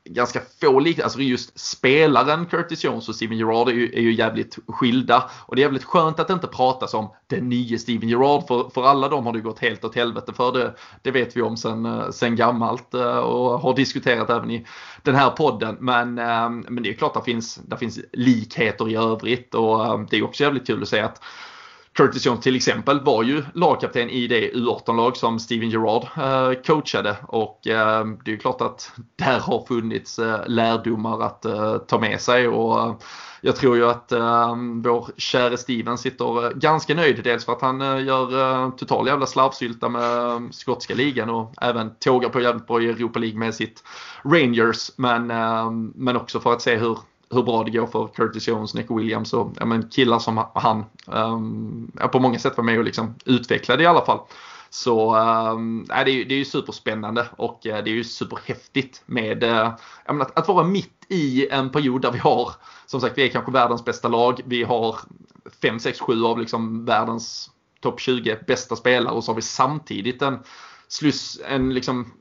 A: ganska få likheter. Alltså just spelaren Curtis Jones och Steven Gerrard är ju, är ju jävligt skilda. Och det är jävligt skönt att det inte pratas om den nye Steven Gerrard. För, för alla dem har det gått helt åt helvete för. Det, det vet vi om sen, eh, sen gammalt eh, och har diskuterat även i den här podden. Men, eh, men det är klart att det finns, det finns likheter i övrigt. Och det är också jävligt kul att se att Curtis Jones till exempel var ju lagkapten i det U18-lag som Steven Gerrard eh, coachade och eh, det är klart att där har funnits eh, lärdomar att ta med sig och jag tror ju att vår käre Steven sitter ganska nöjd. Dels för att han gör total jävla slarvsylta med skotska ligan och även tågar på jävligt bra i Europa League med sitt Rangers. Men, men också för att se hur hur bra det går för Curtis Jones, Nick Williams och ja, men killar som han um, på många sätt var med och liksom utvecklade i alla fall. Så um, det, är, det är ju superspännande och eh, det är ju superhäftigt med uh, att, att vara mitt i en period där vi har, som sagt vi är kanske världens bästa lag. Vi har 5, 6, 7 av liksom världens topp 20 bästa spelare och så har vi samtidigt en sluss, en, liksom,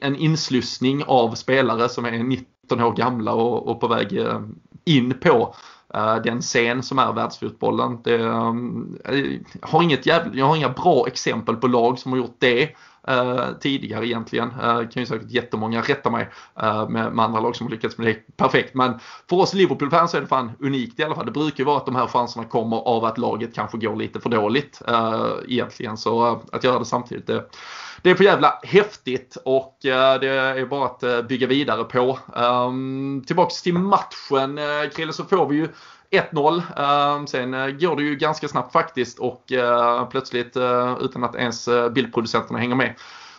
A: en inslussning av spelare som är 19 år gamla och, och på väg eh, in på eh, den scen som är världsfotbollen. Det, jag, har inget jävla, jag har inga bra exempel på lag som har gjort det tidigare egentligen. Det kan ju säkert jättemånga rätta mig med, med, andra lag som har lyckats med det perfekt. Men för oss Liverpool-fans är det fan unikt i alla fall. Det brukar ju vara att de här chanserna kommer av att laget kanske går lite för dåligt egentligen. Så att göra det samtidigt det det är för jävla häftigt och eh, det är bara att eh, bygga vidare på. Ehm, tillbaks till matchen eh, Krille så får vi ju 1-0. Ehm, sen går det ju ganska snabbt faktiskt och plötsligt utan att ens bildproducenterna hänger med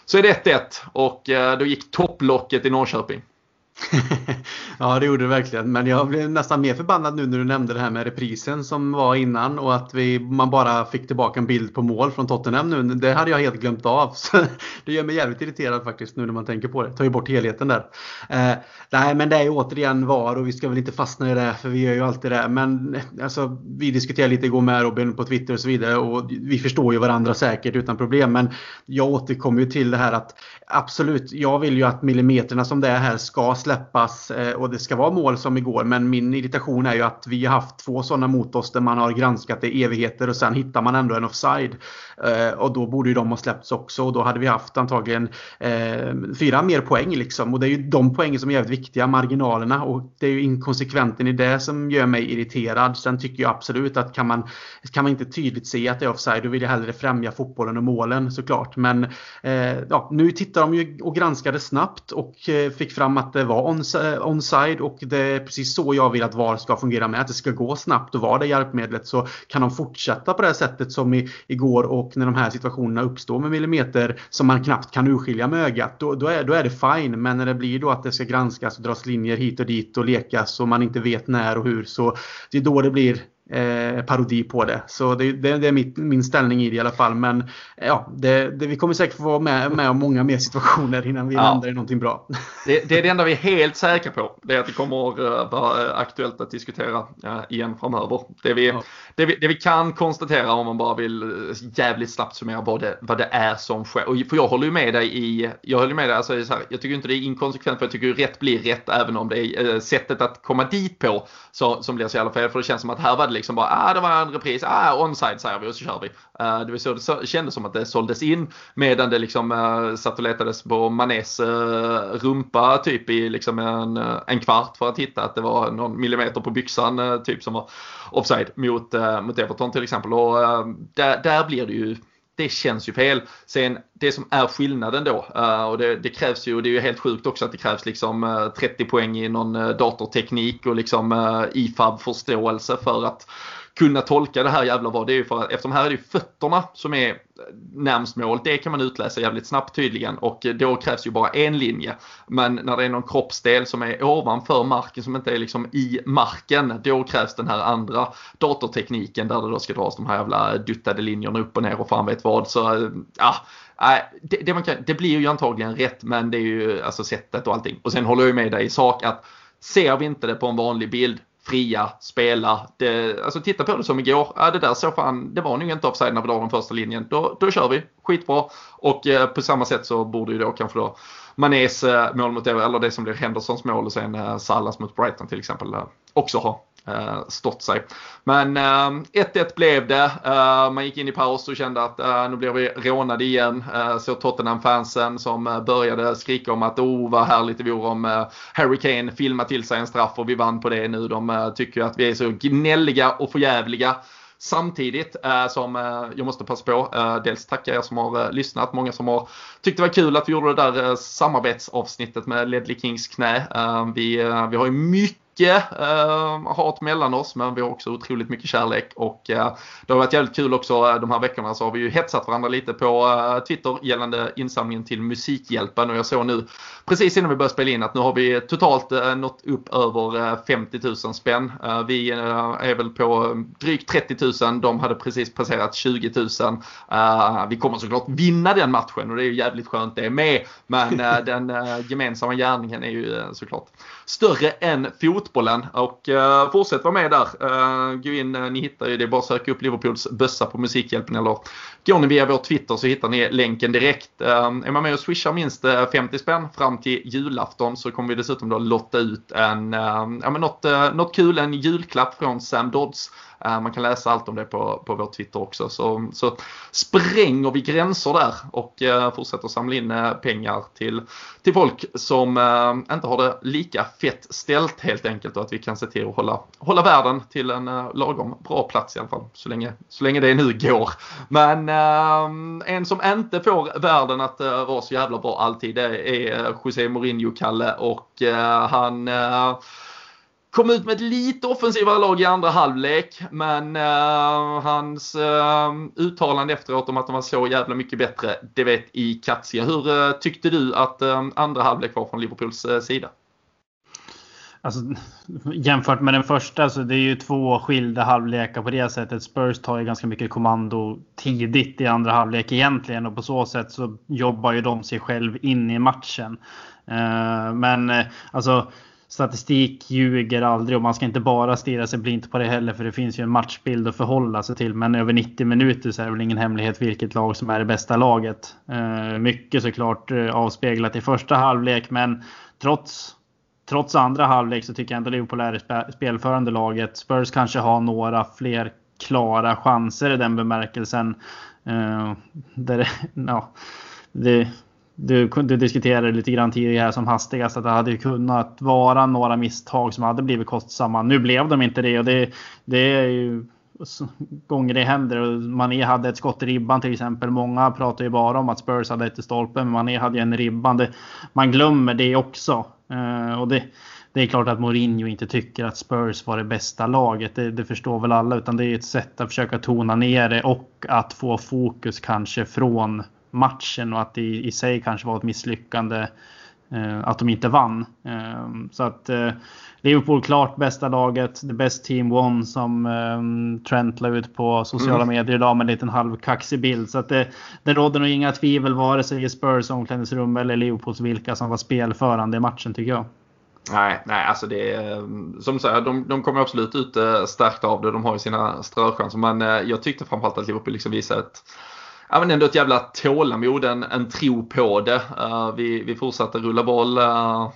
A: så är det 1-1 och då gick topplocket i Norrköping.
C: ja, det gjorde det verkligen. Men jag blev nästan mer förbannad nu när du nämnde det här med reprisen som var innan och att vi, man bara fick tillbaka en bild på mål från Tottenham nu. Det hade jag helt glömt av. Så det gör mig jävligt irriterad faktiskt nu när man tänker på det. Tar ju bort helheten där. Eh, nej, men det är ju återigen VAR och vi ska väl inte fastna i det för vi gör ju alltid det. Men alltså, vi diskuterade lite igår med Robin på Twitter och så vidare och vi förstår ju varandra säkert utan problem. Men jag återkommer ju till det här att absolut, jag vill ju att millimeterna som det är här ska släppas eh, och det ska vara mål som igår. Men min irritation är ju att vi har haft två sådana mot oss där man har granskat det i evigheter och sen hittar man ändå en offside. Eh, och då borde ju de ha släppts också och då hade vi haft antagligen eh, fyra mer poäng liksom. Och det är ju de poängen som är jävligt viktiga, marginalerna. Och det är ju inkonsekventen i det som gör mig irriterad. Sen tycker jag absolut att kan man, kan man inte tydligt se att det är offside, då vill jag hellre främja fotbollen och målen såklart. Men ja, nu tittar de ju och granskade snabbt och eh, fick fram att det var eh, onside och det är precis så jag vill att VAR ska fungera med. Att det ska gå snabbt och vara det hjälpmedlet så kan de fortsätta på det här sättet som i, igår och när de här situationerna uppstår med millimeter som man knappt kan urskilja med ögat. Då, då, är, då är det fine. Men när det blir då att det ska granskas och dras linjer hit och dit och lekas och man inte vet när och hur så det är då det blir eh, parodi på det. Så det, det, det är mitt, min ställning i det i alla fall. Men ja, det, vi kommer säkert få vara med, med om många mer situationer innan vi ja. landar i någonting bra.
A: Det, det, är det enda vi är helt säkra på. Det är att det kommer att vara aktuellt att diskutera igen framöver. Det vi, ja. det, vi, det vi kan konstatera om man bara vill jävligt snabbt summera vad det, vad det är som sker. Och för jag håller ju med dig i, jag håller med dig, alltså, så här, jag tycker inte det är inkonsekvent för jag tycker rätt blir rätt även om det är sättet att komma dit på så, som blir så jävla fel. För det känns som att här var det liksom bara, ah det var en repris, ah onside säger vi och så kör vi. Uh, det, var så, det kändes som att det såldes in medan det liksom uh, satt och letades på Manés uh, rumpa typ i liksom en, en kvart för att hitta att det var någon millimeter på byxan uh, typ som var offside mot, uh, mot Everton till exempel. Och där, där blir det ju det känns ju fel. Sen det som är skillnaden då eh, och det, det, krävs ju, och det är ju helt sjukt också att det krävs liksom eh, 30 poäng i någon eh, datorteknik och liksom IFAB-förståelse för att kunna tolka det här jävla vad. Det är ju för att eftersom här är det ju fötterna som är närmst mål. Det kan man utläsa jävligt snabbt tydligen och eh, då krävs ju bara en linje. Men när det är någon kroppsdel som är ovanför marken som inte är liksom i marken. Då krävs den här andra datortekniken där det då ska dras de här jävla duttade linjerna upp och ner och fan vet vad. Så eh, ja, det, det, man kan, det blir ju antagligen rätt men det är ju alltså sättet och allting. Och sen håller jag med dig i sak att ser vi inte det på en vanlig bild fria, spela. Det, alltså titta på det som igår. Ja, det där så fan, det var nog inte offside när vi drar den första linjen. Då, då kör vi, skitbra. Och eh, på samma sätt så borde ju då kanske då Manés eh, mål mot eller det som blir Hendersons mål och sen eh, Salas mot Brighton till exempel eh, också ha Eh, stått sig. Men eh, 1-1 blev det. Eh, man gick in i paus och kände att nu blir vi rånade igen. Så Tottenham-fansen som började skrika om att oh vad härligt det vore om Harry Kane filmade till sig en straff och vi vann på det nu. De tycker att vi är så gnälliga och förjävliga. Samtidigt som jag måste passa på, dels tacka er som har lyssnat, många som har tyckt det var kul att vi gjorde det där samarbetsavsnittet med Ledley Kings knä. vi, vi har ju mycket eh, hat mellan oss men vi har också otroligt mycket kärlek och eh, det har varit jävligt kul också eh, de här veckorna så har vi ju hetsat varandra lite på eh, Twitter gällande insamlingen till Musikhjälpen och jag såg nu precis innan vi började spela in att nu har vi totalt eh, nått upp över eh, 50 000 spänn. Eh, vi eh, är väl på drygt 30 000, de hade precis passerat 20 000. vi kommer såklart vinna den matchen och det är ju jävligt skönt det med men den gemensamma gärningen är ju såklart större än fotbollen. Och eh, fortsätt vara med där. Eh, gå in, eh, ni hittar ju det, bara att söka upp Liverpools bössa på Musikhjälpen eller går ni via vår Twitter så hittar ni länken direkt. Eh, är man med och swishar minst eh, 50 spänn fram till julafton så kommer vi dessutom då lotta ut en, eh, ja men något, eh, något kul, en julklapp från Sam Dodds man kan läsa allt om det på, på vår Twitter också. Så, så spränger vi gränser där och eh, fortsätter samla in pengar till, till folk som eh, inte har det lika fett ställt helt enkelt och att vi kan se till att hålla, hålla världen till en eh, lagom bra plats i alla fall. Så länge, så länge det nu går. Men eh, en som inte får världen att eh, vara så jävla bra alltid det är José Mourinho-Kalle och han Kom ut med ett lite offensivare lag i andra halvlek men uh, hans uh, uttalande efteråt om att de var så jävla mycket bättre, det vet i Katsia. Hur uh, tyckte du att andra halvlek var från Liverpools sida?
B: Alltså, jämfört med den första så det är ju två skilda halvlekar på det sättet. Spurs tar ju ganska mycket kommando tidigt i andra halvlek egentligen och på så sätt så jobbar ju de sig själv in i matchen. Eh, men eh, alltså statistik ljuger aldrig och man ska inte bara stirra sig blint på det heller för det finns ju en matchbild att förhålla sig till. Men över 90 minuter så är det väl ingen hemlighet vilket lag som är det bästa laget. Eh, mycket såklart avspeglat i första halvlek men trots Trots andra halvlek så tycker jag ändå Liverpool är det spelförande laget. Spurs kanske har några fler klara chanser i den bemärkelsen. Uh, där, ja, det, du, du diskuterade lite grann tidigare som hastigast att det hade kunnat vara några misstag som hade blivit kostsamma. Nu blev de inte det och det, det är ju gånger det händer. Mané hade ett skott i ribban till exempel. Många pratar ju bara om att Spurs hade ett i stolpen, men Mané hade ju en i ribban. Det, man glömmer det också. Eh, och det, det är klart att Mourinho inte tycker att Spurs var det bästa laget. Det, det, förstår väl alla. Utan det är ett sätt att försöka tona ner det och att få fokus kanske från matchen och att det i sig kanske var ett misslyckande att de inte vann. Så att Liverpool klart bästa laget. The best team won som Trent la ut på sociala mm. medier idag med en liten halvkaxig bild. Så att det, det råder nog inga tvivel vare sig i Spurs omklädningsrum eller Liverpools vilka som var spelförande i matchen tycker jag.
A: Nej, nej, alltså det är som du säger, de, de kommer absolut ut äh, stärkta av det. De har ju sina ströchanser. Men jag tyckte framförallt att Liverpool liksom visade ett ja, men ändå ett jävla tålamod, en, en tro på det. Uh, vi, vi fortsatte rulla boll. Uh,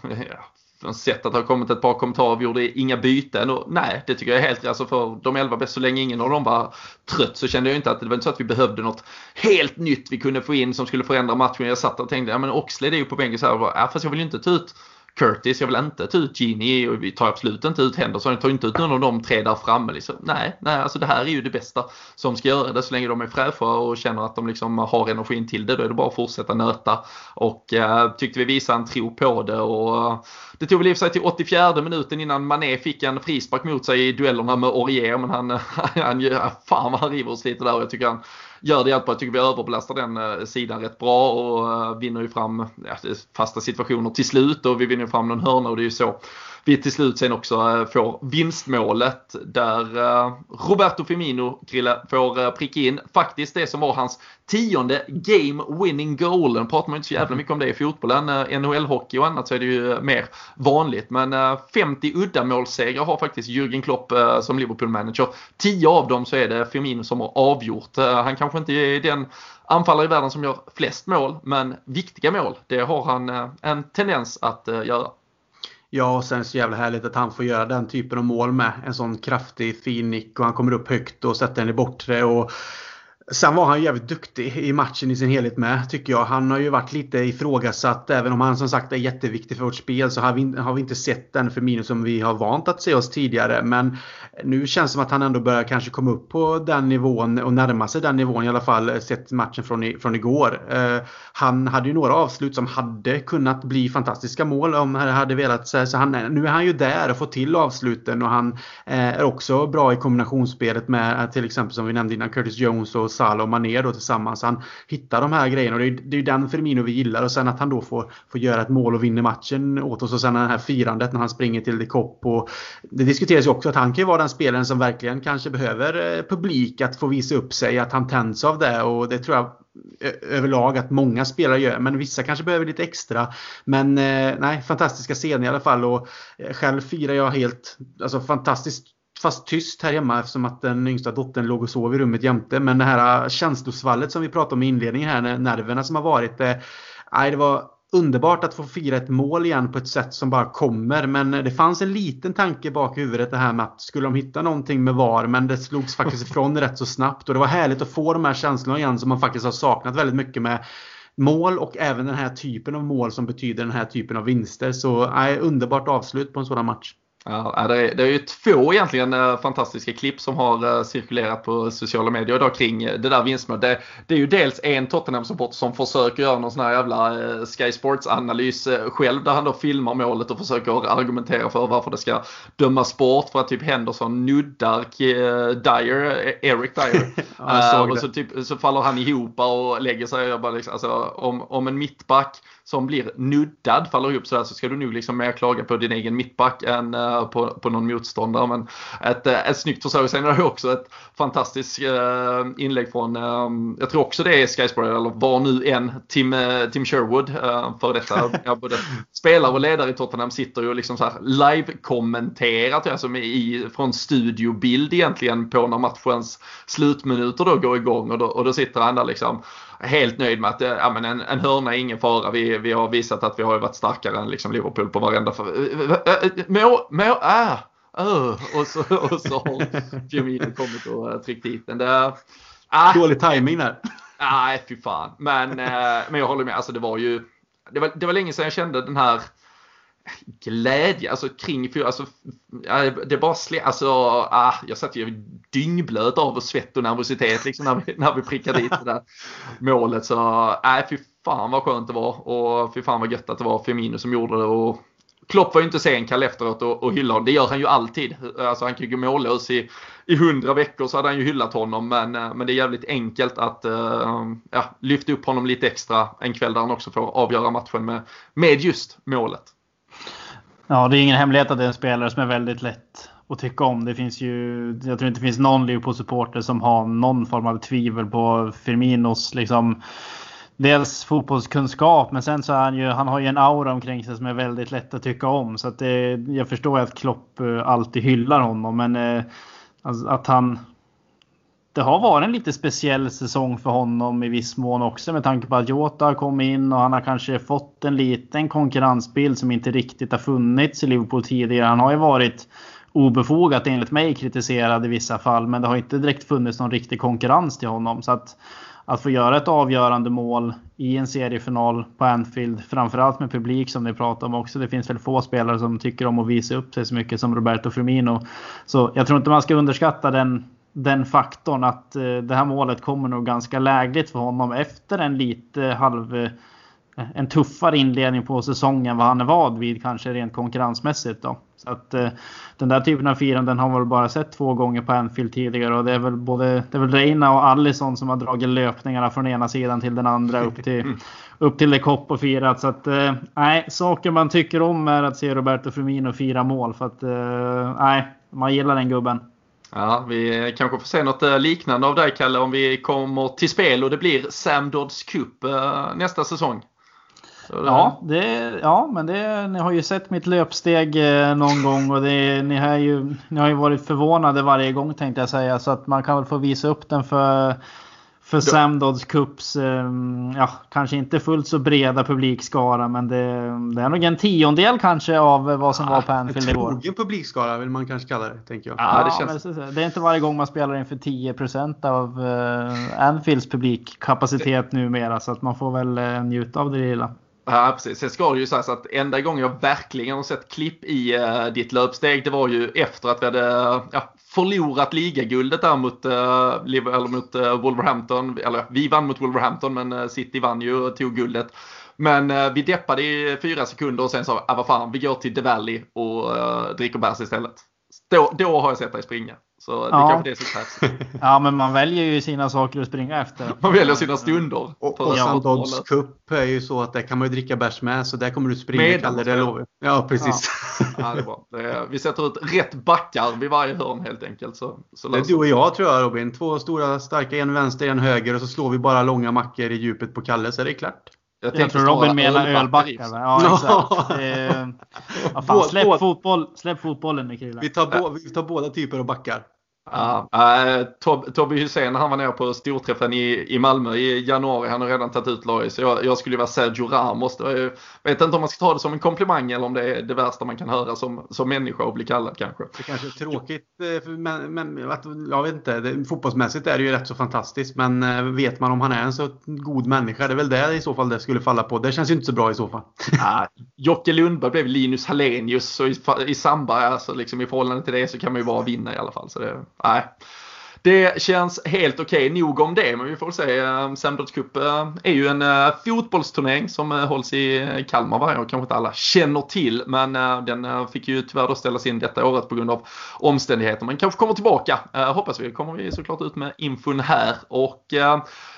A: ja, sett att det har kommit ett par kommentarer, vi gjorde inga byten och nej, det tycker jag är helt rätt. Alltså för de elva bäst, så länge ingen av dem var trött så kände jag inte att det var inte så att vi behövde något helt nytt vi kunde få in som skulle förändra matchen. Jag satt och tänkte, ja men Oxlade är ju på bänken så här, ja, fast jag vill ju inte ta ut Curtis, jag vill inte ta ut Genie och vi tar absolut inte ut Henderson. Jag tar inte ut någon av de tre där framme. Liksom. Nej, nej, alltså det här är ju det bästa som ska göra det. Så länge de är fräscha och känner att de liksom har energin till det, då är det bara att fortsätta nöta. Och eh, tyckte vi visade en tro på det och eh, det tog väl i och för sig till 84 minuten innan Mané fick en frispark mot sig i duellerna med Aurier, men han, han, han fan vad han river oss lite där och jag tycker han gör det hjälper. Jag tycker vi överbelastar den eh, sidan rätt bra och eh, vinner ju fram ja, fasta situationer till slut och vi vinner fram någon hörna och det är ju så vi till slut sen också eh, får vinstmålet där eh, Roberto Firmino, Krille, får eh, pricka in faktiskt det som var hans tionde game winning goal. Nu pratar man inte så jävla mycket om det i fotbollen. NHL-hockey och annat så är det ju mer vanligt. Men 50 uddamålssegrar har faktiskt Jürgen Klopp som Liverpool-manager. 10 av dem så är det Firmino som har avgjort. Han kanske inte är den anfallare i världen som gör flest mål, men viktiga mål, det har han en tendens att göra.
C: Ja, och sen så jävla härligt att han får göra den typen av mål med. En sån kraftig fin nick och han kommer upp högt och sätter den i bortre. Och Sen var han jävligt duktig i matchen i sin helhet med, tycker jag. Han har ju varit lite ifrågasatt. Även om han som sagt är jätteviktig för vårt spel så har vi, har vi inte sett den Firmino som vi har vant att se oss tidigare. Men nu känns det som att han ändå börjar kanske komma upp på den nivån och närma sig den nivån i alla fall eh, sett matchen från, i, från igår. Eh, han hade ju några avslut som hade kunnat bli fantastiska mål om han hade velat. Så, han, nu är han ju där och får till avsluten och han eh, är också bra i kombinationsspelet med eh, till exempel som vi nämnde innan Curtis Jones och Salah och Mané då tillsammans. Han hittar de här grejerna och det är, det är den Firmino vi gillar och sen att han då får, får göra ett mål och vinner matchen åt oss och sen det här firandet när han springer till The Cop. och Det diskuteras ju också att han kan ju vara den spelaren som verkligen kanske behöver eh, publik att få visa upp sig, att han tänds av det och det tror jag överlag att många spelare gör. Men vissa kanske behöver lite extra. Men eh, nej, fantastiska scener i alla fall. Och eh, själv firar jag helt alltså, fantastiskt fast tyst här hemma eftersom att den yngsta dottern låg och sov i rummet jämte. Men det här känslosvallet som vi pratade om i inledningen här, nerverna som har varit. Eh, det var underbart att få fira ett mål igen på ett sätt som bara kommer. Men det fanns en liten tanke bak huvudet det här med att skulle de hitta någonting med VAR men det slogs faktiskt ifrån rätt så snabbt. Och det var härligt att få de här känslorna igen som man faktiskt har saknat väldigt mycket med mål och även den här typen av mål som betyder den här typen av vinster. Så nej, underbart avslut på en sådan match.
A: Ja, det är, det är ju två egentligen eh, fantastiska klipp som har eh, cirkulerat på sociala medier idag kring eh, det där vinstmålet. Det, det, är ju dels en Tottenham-supporter som försöker göra någon sån här jävla Sky Sports-analys själv där han då filmar målet och försöker argumentera för varför det ska dömas bort för att typ Henderson nuddar Dyer, Eric Dyer. ja, och så, typ, så faller han ihop och lägger sig. Jag bara liksom, alltså, om, om en mittback som blir nuddad faller ihop sådär så ska du nog liksom mer klaga på din egen mittback än uh, på, på någon motståndare. Men ett, uh, ett snyggt försök. Sen är det också ett fantastiskt uh, inlägg från, jag tror också det är Sky Sport, eller var nu en, Tim, Tim Sherwood, för detta. både spelare och ledare i Tottenham sitter ju liksom så live-kommenterat, alltså i, från studiobild egentligen på när matchens slutminuter då går igång och då, och då sitter han där liksom helt nöjd med att ja, men en, en hörna är ingen fara. Vi, vi har visat att vi har varit starkare än liksom Liverpool på varenda... Må, må, äh, och, så, och så har Firmino kommit och tryckt dit den. Det,
C: uh, Dålig timing där.
A: Nej, fy fan. Men, men jag håller med. Alltså det var ju... Det var, det var länge sedan jag kände den här glädje alltså kring alltså, det bara slä, alltså, ah, jag satt ju dyngblöt av svett och nervositet liksom när vi, när vi prickade dit det där målet så nej fy fan vad skönt det var och fy fan vad gött att det var Firmino som gjorde det och Klopp var ju inte sen kall efteråt och, och hylla honom. Det gör han ju alltid. Alltså han kan ju gå mållös i, i hundra veckor så hade han ju hyllat honom. Men, eh, men det är jävligt enkelt att uh, ja, lyfta upp honom lite extra en kväll där han också får avgöra matchen med, med just målet.
B: Ja, det är ingen hemlighet att det är en spelare som är väldigt lätt att tycka om. Det finns ju, jag tror inte det finns någon Liverpool-supporter som har någon form av tvivel på Firminos liksom dels fotbollskunskap men sen så har han ju, han har ju en aura omkring sig som är väldigt lätt att tycka om. Så att det, jag förstår att Klopp eh, alltid hyllar honom men eh, alltså, att han det har varit en lite speciell säsong för honom i viss mån också med tanke på att Jota har kommit in och han har kanske fått en liten konkurrensbild som inte riktigt har funnits i Liverpool tidigare. Han har ju varit obefogat enligt mig kritiserad i vissa fall men det har inte direkt funnits någon riktig konkurrens till honom. Så att att få göra ett avgörande mål i en seriefinal på Anfield, framförallt med publik som ni pratar om också. Det finns väl få spelare som tycker om att visa upp sig så mycket som Roberto Firmino. Så jag tror inte man ska underskatta den, den faktorn att eh, det här målet kommer nog ganska lägligt för honom efter en lite halv en tuffare inledning på säsongen vad han är vad vid kanske rent konkurrensmässigt. Då. Så att, eh, den där typen av firanden har man väl bara sett två gånger på Anfield tidigare och det är väl både det är väl Reina och Allison som har dragit löpningarna från ena sidan till den andra upp till, mm. upp till Le Cop och firat. Så att eh, nej, saker man tycker om är att se Roberto Firmino fira mål för att eh, nej, man gillar den gubben.
A: Ja, vi kanske får se något eh, liknande av dig Kalle om vi kommer till spel och det blir Sam Dodds Cup eh, nästa säsong.
B: Ja, det, ja, men det, ni har ju sett mitt löpsteg eh, någon gång och det, ni, har ju, ni har ju varit förvånade varje gång tänkte jag säga. Så att man kan väl få visa upp den för, för Sam Dodds Cups, eh, ja, kanske inte fullt så breda publikskara men det, det är nog en tiondel kanske av vad som ja, var på Anfield igår.
C: Trogen publikskara vill man kanske kalla det, tänker jag.
B: Ja, det, känns... det är inte varje gång man spelar inför 10% av uh, Anfields publikkapacitet numera så att man får väl uh, njuta av det lilla.
A: Ja, precis. Sen ska det ju sägas att enda gången jag verkligen har sett klipp i uh, ditt löpsteg, det var ju efter att vi hade ja, förlorat ligaguldet där mot, uh, eller mot uh, Wolverhampton. Eller vi vann mot Wolverhampton, men City vann ju och tog guldet. Men vi deppade i fyra sekunder och sen sa vi, ah, vad fan, vi går till The Valley och dricker bärs istället. Då, då har jag sett dig springa. Så det ja. kanske det som krävs.
B: ja, men man väljer ju sina saker att springa efter.
A: Man väljer sina stunder.
C: Och, och Sandodds Cup är ju så att där kan man ju dricka bärs med. Så där kommer du springa med Kalle, det lovar Ja, precis.
A: Ja. ja, det är bra. Det är, vi sätter ut rätt backar vid varje hörn helt enkelt. Så, så
C: det är du och jag tror jag Robin. Två stora starka, en vänster, en höger och så slår vi bara långa mackor i djupet på Kalle så är det klart.
B: Jag, jag tror Robin menar ölbackar. Ja, exakt. eh, ja, fan, släpp, fotboll, släpp fotbollen nu killar.
C: Vi tar, vi tar båda typer av backar.
A: Ja, äh, Tob Tobbe Hysén han var nere på storträffen i, i Malmö i januari. Han har redan tagit ut Loris. Jag, jag skulle vara Sergio Ramos. Jag vet inte om man ska ta det som en komplimang eller om det är det värsta man kan höra som, som människa och bli kallad kanske.
C: Det kanske är tråkigt, eh, men, men jag vet inte. Det, fotbollsmässigt är det ju rätt så fantastiskt. Men eh, vet man om han är en så god människa, det är väl det i så fall det skulle falla på. Det känns ju inte så bra i så fall.
A: Ja, Jocke Lundberg blev Linus Hallenius så i, i samband, alltså liksom i förhållande till det så kan man ju bara vinna i alla fall. Så det, nej. Det känns helt okej. Okay. Nog om det, men vi får se. Ehm, eh, Cup är ju en eh, fotbollsturnering som eh, hålls i eh, Kalmar varje år. Kanske inte alla känner till, men den fick ju tyvärr då ställas in detta året på grund av omständigheter. Men kanske kommer tillbaka, hoppas vi. Kommer vi såklart ut med infon här. Och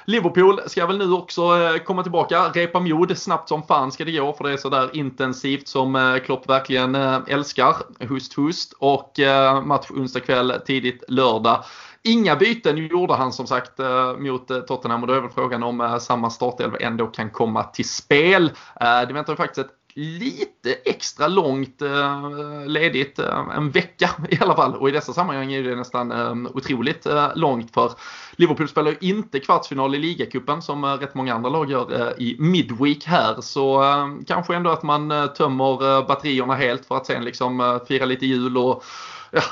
A: Liverpool ska väl nu också komma tillbaka. Repa mod snabbt som fan ska det gå för det är sådär intensivt som Klopp verkligen älskar. Hust hust och match onsdag kväll tidigt lördag. Inga byten gjorde han som sagt eh, mot eh, Tottenham och då är väl frågan om eh, samma startelva ändå kan komma till spel. Det väntar ju faktiskt ett lite extra långt ledigt, en vecka i alla fall. Och i dessa sammanhang är det nästan otroligt långt för Liverpool spelar ju inte kvartsfinal i ligacupen som rätt många andra lag gör i Midweek här. Så kanske ändå att man tömmer batterierna helt för att sen liksom fira lite jul och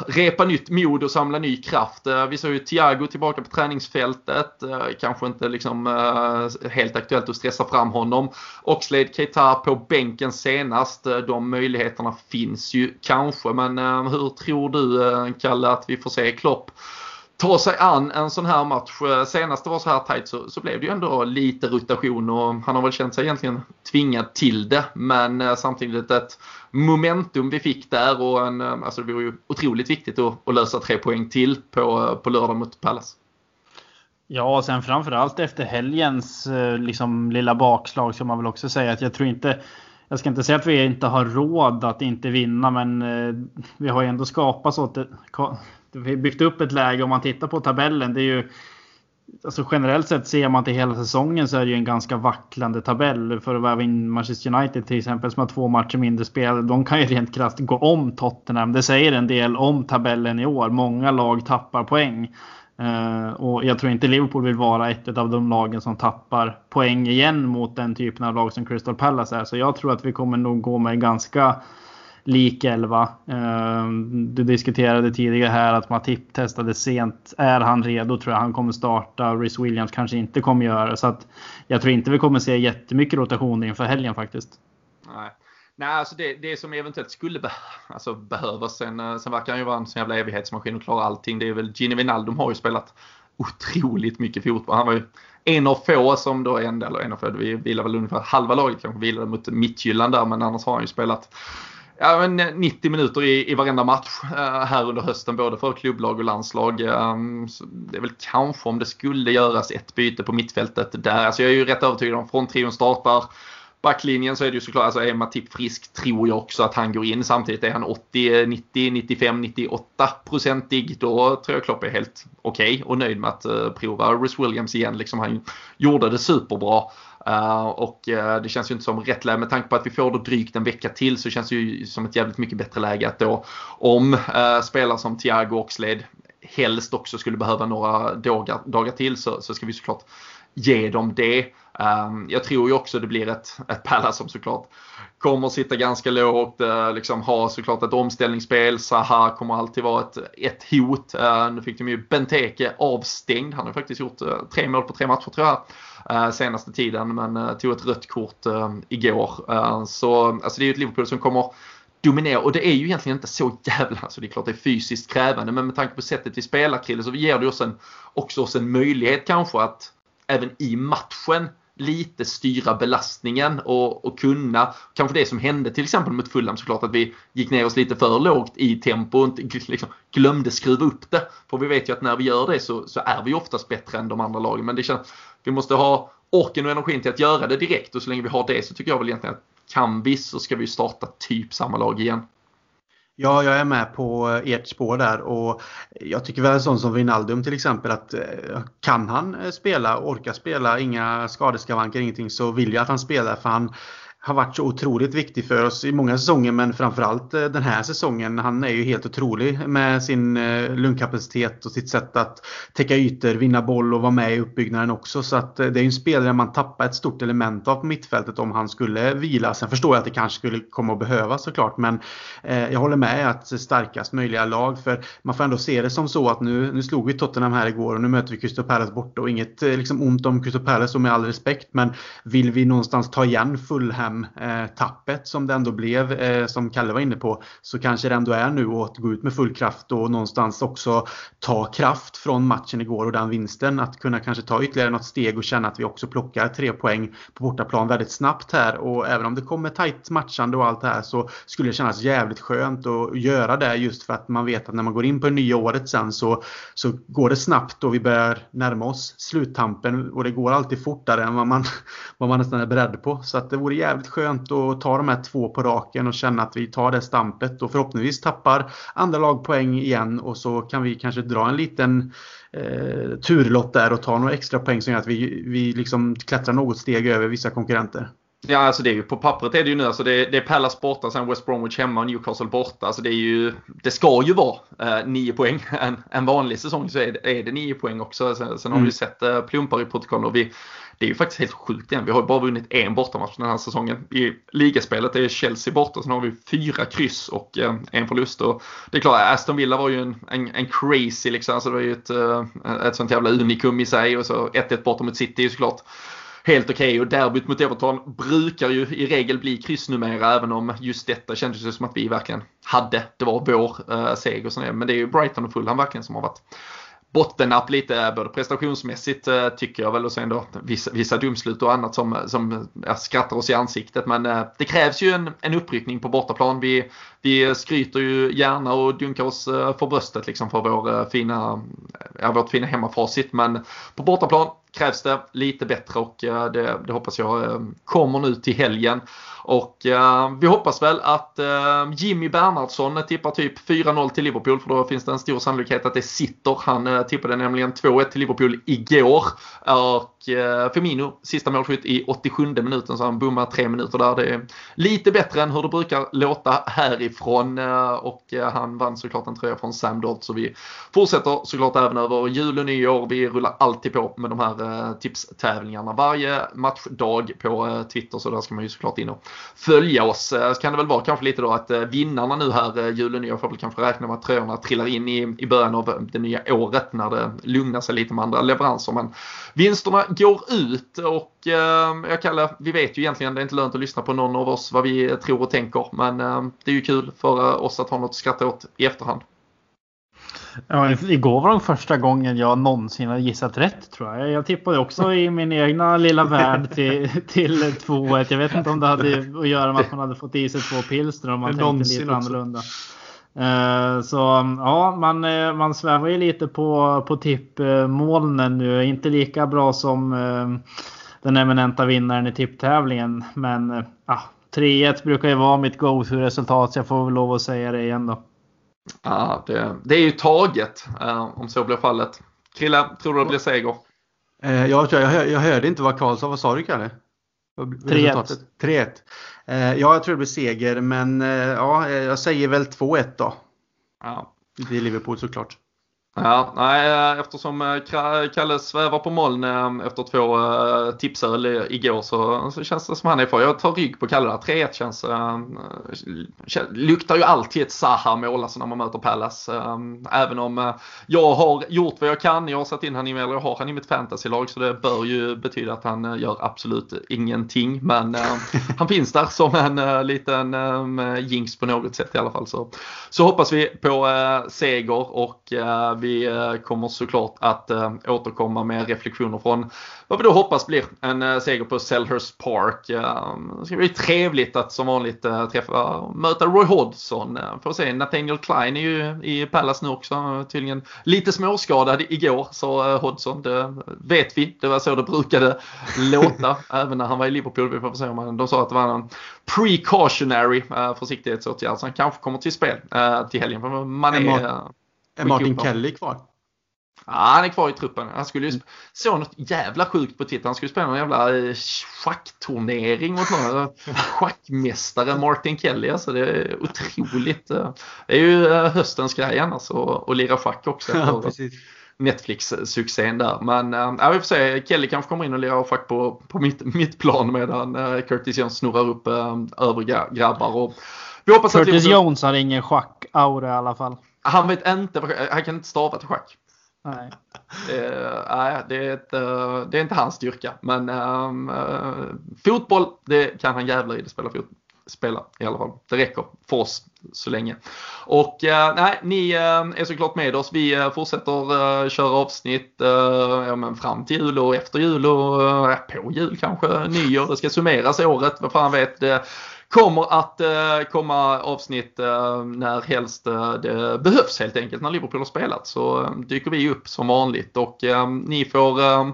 A: repa nytt mod och samla ny kraft. Eh, vi såg ju Thiago tillbaka på träningsfältet. Eh, kanske inte liksom eh, helt aktuellt att stressa fram honom. Oxlade Keita på bänken senast. De möjligheterna finns ju kanske. Men hur tror du Kalle att vi får se Klopp ta sig an en sån här match. Eh, Senast det var så här tajt så, så blev det ju ändå lite rotation och han har väl känt sig egentligen tvingad till det. Men eh, samtidigt ett momentum vi fick där och en, eh, alltså det vore ju otroligt viktigt att, att lösa tre poäng till på, på lördag mot Palace.
B: Ja, och sen framförallt efter helgens liksom, lilla bakslag ska man väl också säga att jag tror inte jag ska inte säga att vi inte har råd att inte vinna, men vi har ju ändå skapat så att det, byggt upp ett läge om man tittar på tabellen. Det är ju Alltså generellt sett ser man till hela säsongen så är det ju en ganska vacklande tabell. För att väva in Manchester United till exempel som har två matcher mindre spel. De kan ju rent krasst gå om Tottenham. Det säger en del om tabellen i år. Många lag tappar poäng. Uh, och jag tror inte Liverpool vill vara ett av de lagen som tappar poäng igen mot den typen av lag som Crystal Palace är. Så jag tror att vi kommer nog gå med ganska lik 11. Ehm, du diskuterade tidigare här att Matip testade sent. Är han redo tror jag han kommer starta. Rhys Williams kanske inte kommer göra så att jag tror inte vi kommer se jättemycket rotation inför helgen faktiskt.
A: Nej. Nej, alltså det, det som eventuellt skulle be alltså behövas. Sen, eh, sen verkar han ju vara en sån jävla evighetsmaskin och klara allting. Det är väl Gini Wijnaldum har ju spelat otroligt mycket fotboll. Han var ju en av få som då, en, eller en av få, vi vilar väl ungefär halva laget kanske vilade mot Midtjylland där, men annars har han ju spelat ja, men eh, 90 minuter i, i varenda match uh, här under hösten både för klubblag och landslag. Um, det är väl kanske om det skulle göras ett byte på mittfältet där. Alltså jag är ju rätt övertygad om från trion startar. Backlinjen så är det ju såklart, alltså är Matip frisk tror jag också att han går in. Samtidigt är han 80, 90, 95, 98 procentig. Då tror jag Klopp är helt okej okay och nöjd med att uh, prova Rhys Williams igen. Liksom han gjorde det superbra. Uh, och uh, det känns ju inte som rätt läge med tanke på att vi får då drygt en vecka till så känns det ju som ett jävligt mycket bättre läge att då om uh, spelare som Thiago Oxlade helst också skulle behöva några dagar, dagar till så, så ska vi såklart ge dem det. Um, jag tror ju också det blir ett, ett Palace som såklart kommer sitta ganska lågt, uh, liksom ha såklart ett omställningsspel. Zaha kommer alltid vara ett, ett hot. Uh, nu fick de ju Benteke avstängd. Han har faktiskt gjort uh, tre mål på tre matcher tror jag uh, senaste tiden men uh, tog ett rött kort uh, igår. så alltså det är ju ett Liverpool som kommer dominera och det är ju egentligen inte så jävla, alltså det är klart det är fysiskt krävande men med tanke på sättet vi spelar Krille så ger det oss en, också oss en möjlighet kanske att även i matchen lite styra belastningen och, och kunna, kanske det som hände till exempel mot Fulham såklart att vi gick ner oss lite för lågt i tempo och inte, liksom, glömde skruva upp det. För vi vet ju att när vi gör det så, så är vi oftast bättre än de andra lagen. Men det känns, vi måste ha orken och energin till att göra det direkt och så länge vi har det så tycker jag väl egentligen att kan vi så ska vi starta typ samma lag igen.
C: Ja, jag är med på eh, ert spår där och jag tycker väl en sån som Wijnaldum till exempel att eh, kan han eh, spela, orka spela, inga skadeskavanker, ingenting så vill jag att han spelar för han har varit så otroligt viktig för oss i många säsonger men framförallt eh, den här säsongen. Han är ju helt otrolig med sin eh, lungkapacitet och sitt sätt att täcka ytor, vinna boll och vara med i uppbyggnaden också. Så att eh, det är ju en spelare man tappar ett stort element av på mittfältet om han skulle vila. Sen förstår jag att det kanske skulle komma att behövas såklart men jag håller med att starkast möjliga lag för man får ändå se det som så att nu, nu slog vi Tottenham här igår och nu möter vi Crystal Palace borta och inget liksom ont om Crystal Palace och med all respekt men vill vi någonstans ta igen Fulham tappet som det ändå blev, eh, som Kalle var inne på, så kanske det ändå är nu att gå ut med full kraft och någonstans också ta kraft från matchen igår och den vinsten. Att kunna kanske ta ytterligare något steg och känna att vi också plockar tre poäng på bortaplan väldigt snabbt här. Och även om det kommer tajt matchande och allt det här så skulle det kännas jävligt skönt att göra det just för att man vet att när man går in på det nya året sen så, så går det snabbt och vi börjar närma oss sluttampen och det går alltid fortare än vad man, vad man nästan är beredd på. Så att det vore jävligt jävligt skönt att ta de här två på raken och känna att vi tar det stampet och förhoppningsvis tappar andra lag poäng igen och så kan vi kanske dra en liten eh, turlott där och ta några extra poäng som gör att vi, vi liksom klättrar något steg över vissa konkurrenter.
A: Ja, alltså det är ju på pappret är det ju nu. Alltså det, det är Palace borta, sen West Bromwich hemma och Newcastle borta. Alltså det är ju, det ska ju vara eh, nio poäng. En, en vanlig säsong så är det, är det nio poäng också. Sen, sen har vi ju sett eh, plumpar i protokoll och vi, det är ju faktiskt helt sjukt igen. Vi har ju bara vunnit en bortamatch den här säsongen. I ligaspelet är Chelsea borta, sen har vi fyra kryss och eh, en förlust. Och det är klart, Aston Villa var ju en, en, en crazy liksom. Alltså det var ju ett, eh, ett sånt jävla unikum i sig. Och så 1-1 borta mot City är såklart helt okej. Okay. Och derbyt mot Everton brukar ju i regel bli kryss numera även om just detta kändes det som att vi verkligen hade. Det var vår uh, seger. Men det är ju Brighton och Fulham verkligen som har varit bottennapp lite eh, både prestationsmässigt eh, tycker jag väl och sen då vissa, vissa dumslut och annat som, eh, som skrattar oss i ansiktet. Men det krävs ju en, en uppryckning på bortaplan. Vi, vi skryter ju gärna och dunkar oss eh, för bröstet liksom för vår eh, fina, ja, vårt fina hemmafacit. Men på bortaplan krävs det lite bättre och eh, det, det hoppas jag kommer nu till helgen. Och vi hoppas väl att Jimmy Bernhardsson tippar typ 4-0 till Liverpool för då finns det en stor sannolikhet att det sitter. Han tippade nämligen 2-1 till Liverpool igår. Och Firmino, sista målskytt i 87 minuten så han bommar tre minuter där. Det är lite bättre än hur det brukar låta härifrån. Eh, och eh, han vann såklart en tröja från Sam Dodd så vi fortsätter såklart även över jul och nyår. Vi rullar alltid på med de här eh, tipstävlingarna varje matchdag på Twitter så där ska man ju såklart in och följa oss. Så kan det väl vara kanske lite då att vinnarna nu här jul och nyår får väl kanske räkna med att tröjorna trillar in i, i början av det nya året när det lugnar sig lite med andra leveranser. Men vinsterna går ut och jag kallar, vi vet ju egentligen, det är inte lönt att lyssna på någon av oss vad vi tror och tänker. Men eh, det är ju kul för oss att ha något att skratta åt i efterhand.
B: Ja, igår var det första gången jag någonsin har gissat rätt tror jag. Jag tippade också i min egna lilla värld till, till 2-1. Jag vet inte om det hade att göra med att man hade fått i sig två pilsner och man tänkte lite också. annorlunda. Uh, så ja, man, eh, man svävar ju lite på, på tippmolnen nu. Inte lika bra som uh, den eminenta vinnaren i tipptävlingen. Men uh, 3-1 brukar ju vara mitt go-to-resultat så jag får väl lov att säga det igen då.
A: Ja, det, det är ju taget uh, om så blir fallet. Krille, tror du det blir seger?
C: Uh, jag, jag, jag hörde inte vad Karlsson, vad sa du Kalle?
B: 3-1.
C: 3-1. Uh, ja, jag tror det blir seger, men ja, jag säger väl 2-1 då. Ja. Det är Liverpool såklart.
A: Ja, nej, eh, eftersom eh, Kalle svävar på moln eh, efter två tipsöl igår så, så känns det som han är för. Jag tar rygg på Kalle där. 3-1 känns, äh, luktar ju alltid ett Zaha-mål alltså när man möter Pallas. Äh, även om jag har gjort vad jag kan. Jag har satt in han i, eller jag har han i mitt fantasylag så det bör ju betyda att han gör absolut ingenting. Men äh, han finns där som en liten jinx på något sätt i alla fall. Så, så hoppas vi på seger och vi eh, kommer såklart att äh, återkomma med reflektioner från vad vi då hoppas blir en äh, seger på Selhurst Park. Det ska bli trevligt att som vanligt träffa möta Roy Hodgson. Får se, Nathaniel Klein är ju i Palace nu också. Tydligen lite småskadad igår sa Hodgson. Det vet vi. Det var så det brukade låta även när han var i Liverpool. Vi får se om han, de sa att det var en precautionary försiktighetsåtgärd. Så han kanske kommer till spel till helgen. Man är,
C: är Martin Kelly kvar?
A: Ja, han är kvar i truppen. Han skulle ju så något jävla sjukt på Twitter. Han skulle spela någon jävla eh, schackturnering mot någon. Schackmästare Martin Kelly. Alltså det är otroligt. Eh, det är ju eh, höstens grej annars att lira schack också. Ja, Netflix-succén där. Men ja, vi får se. Kelly kanske kommer in och lirar schack på, på mitt, mitt plan medan Curtis Jones snurrar upp övriga grabbar. Och
B: vi hoppas Curtis att Jones har ingen schack-aura i alla fall.
A: Han vet inte, han kan inte stava till schack.
B: Nej.
A: nej, det är, ett, eh, det är inte hans styrka. Men um, fotboll, det kan han jävla i. Det spelar fotboll spela i alla fall. Det räcker för oss så länge. Och uh, nej, ni uh, är såklart med oss. Vi uh, fortsätter köra avsnitt ja, men fram till jul och efter jul och på jul kanske, nyår. Det ska summeras året, vad fan vet det kommer att eh, komma avsnitt eh, när helst eh, det behövs helt enkelt när Liverpool har spelat så eh, dyker vi upp som vanligt och eh, ni får eh,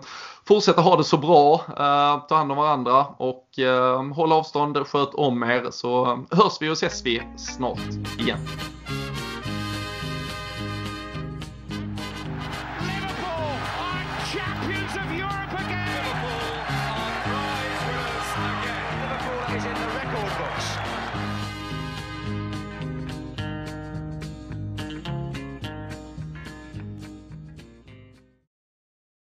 A: fortsätta ha det så bra, eh, ta hand om varandra och eh, håll avstånd, sköt om er så eh, hörs vi och ses vi snart igen.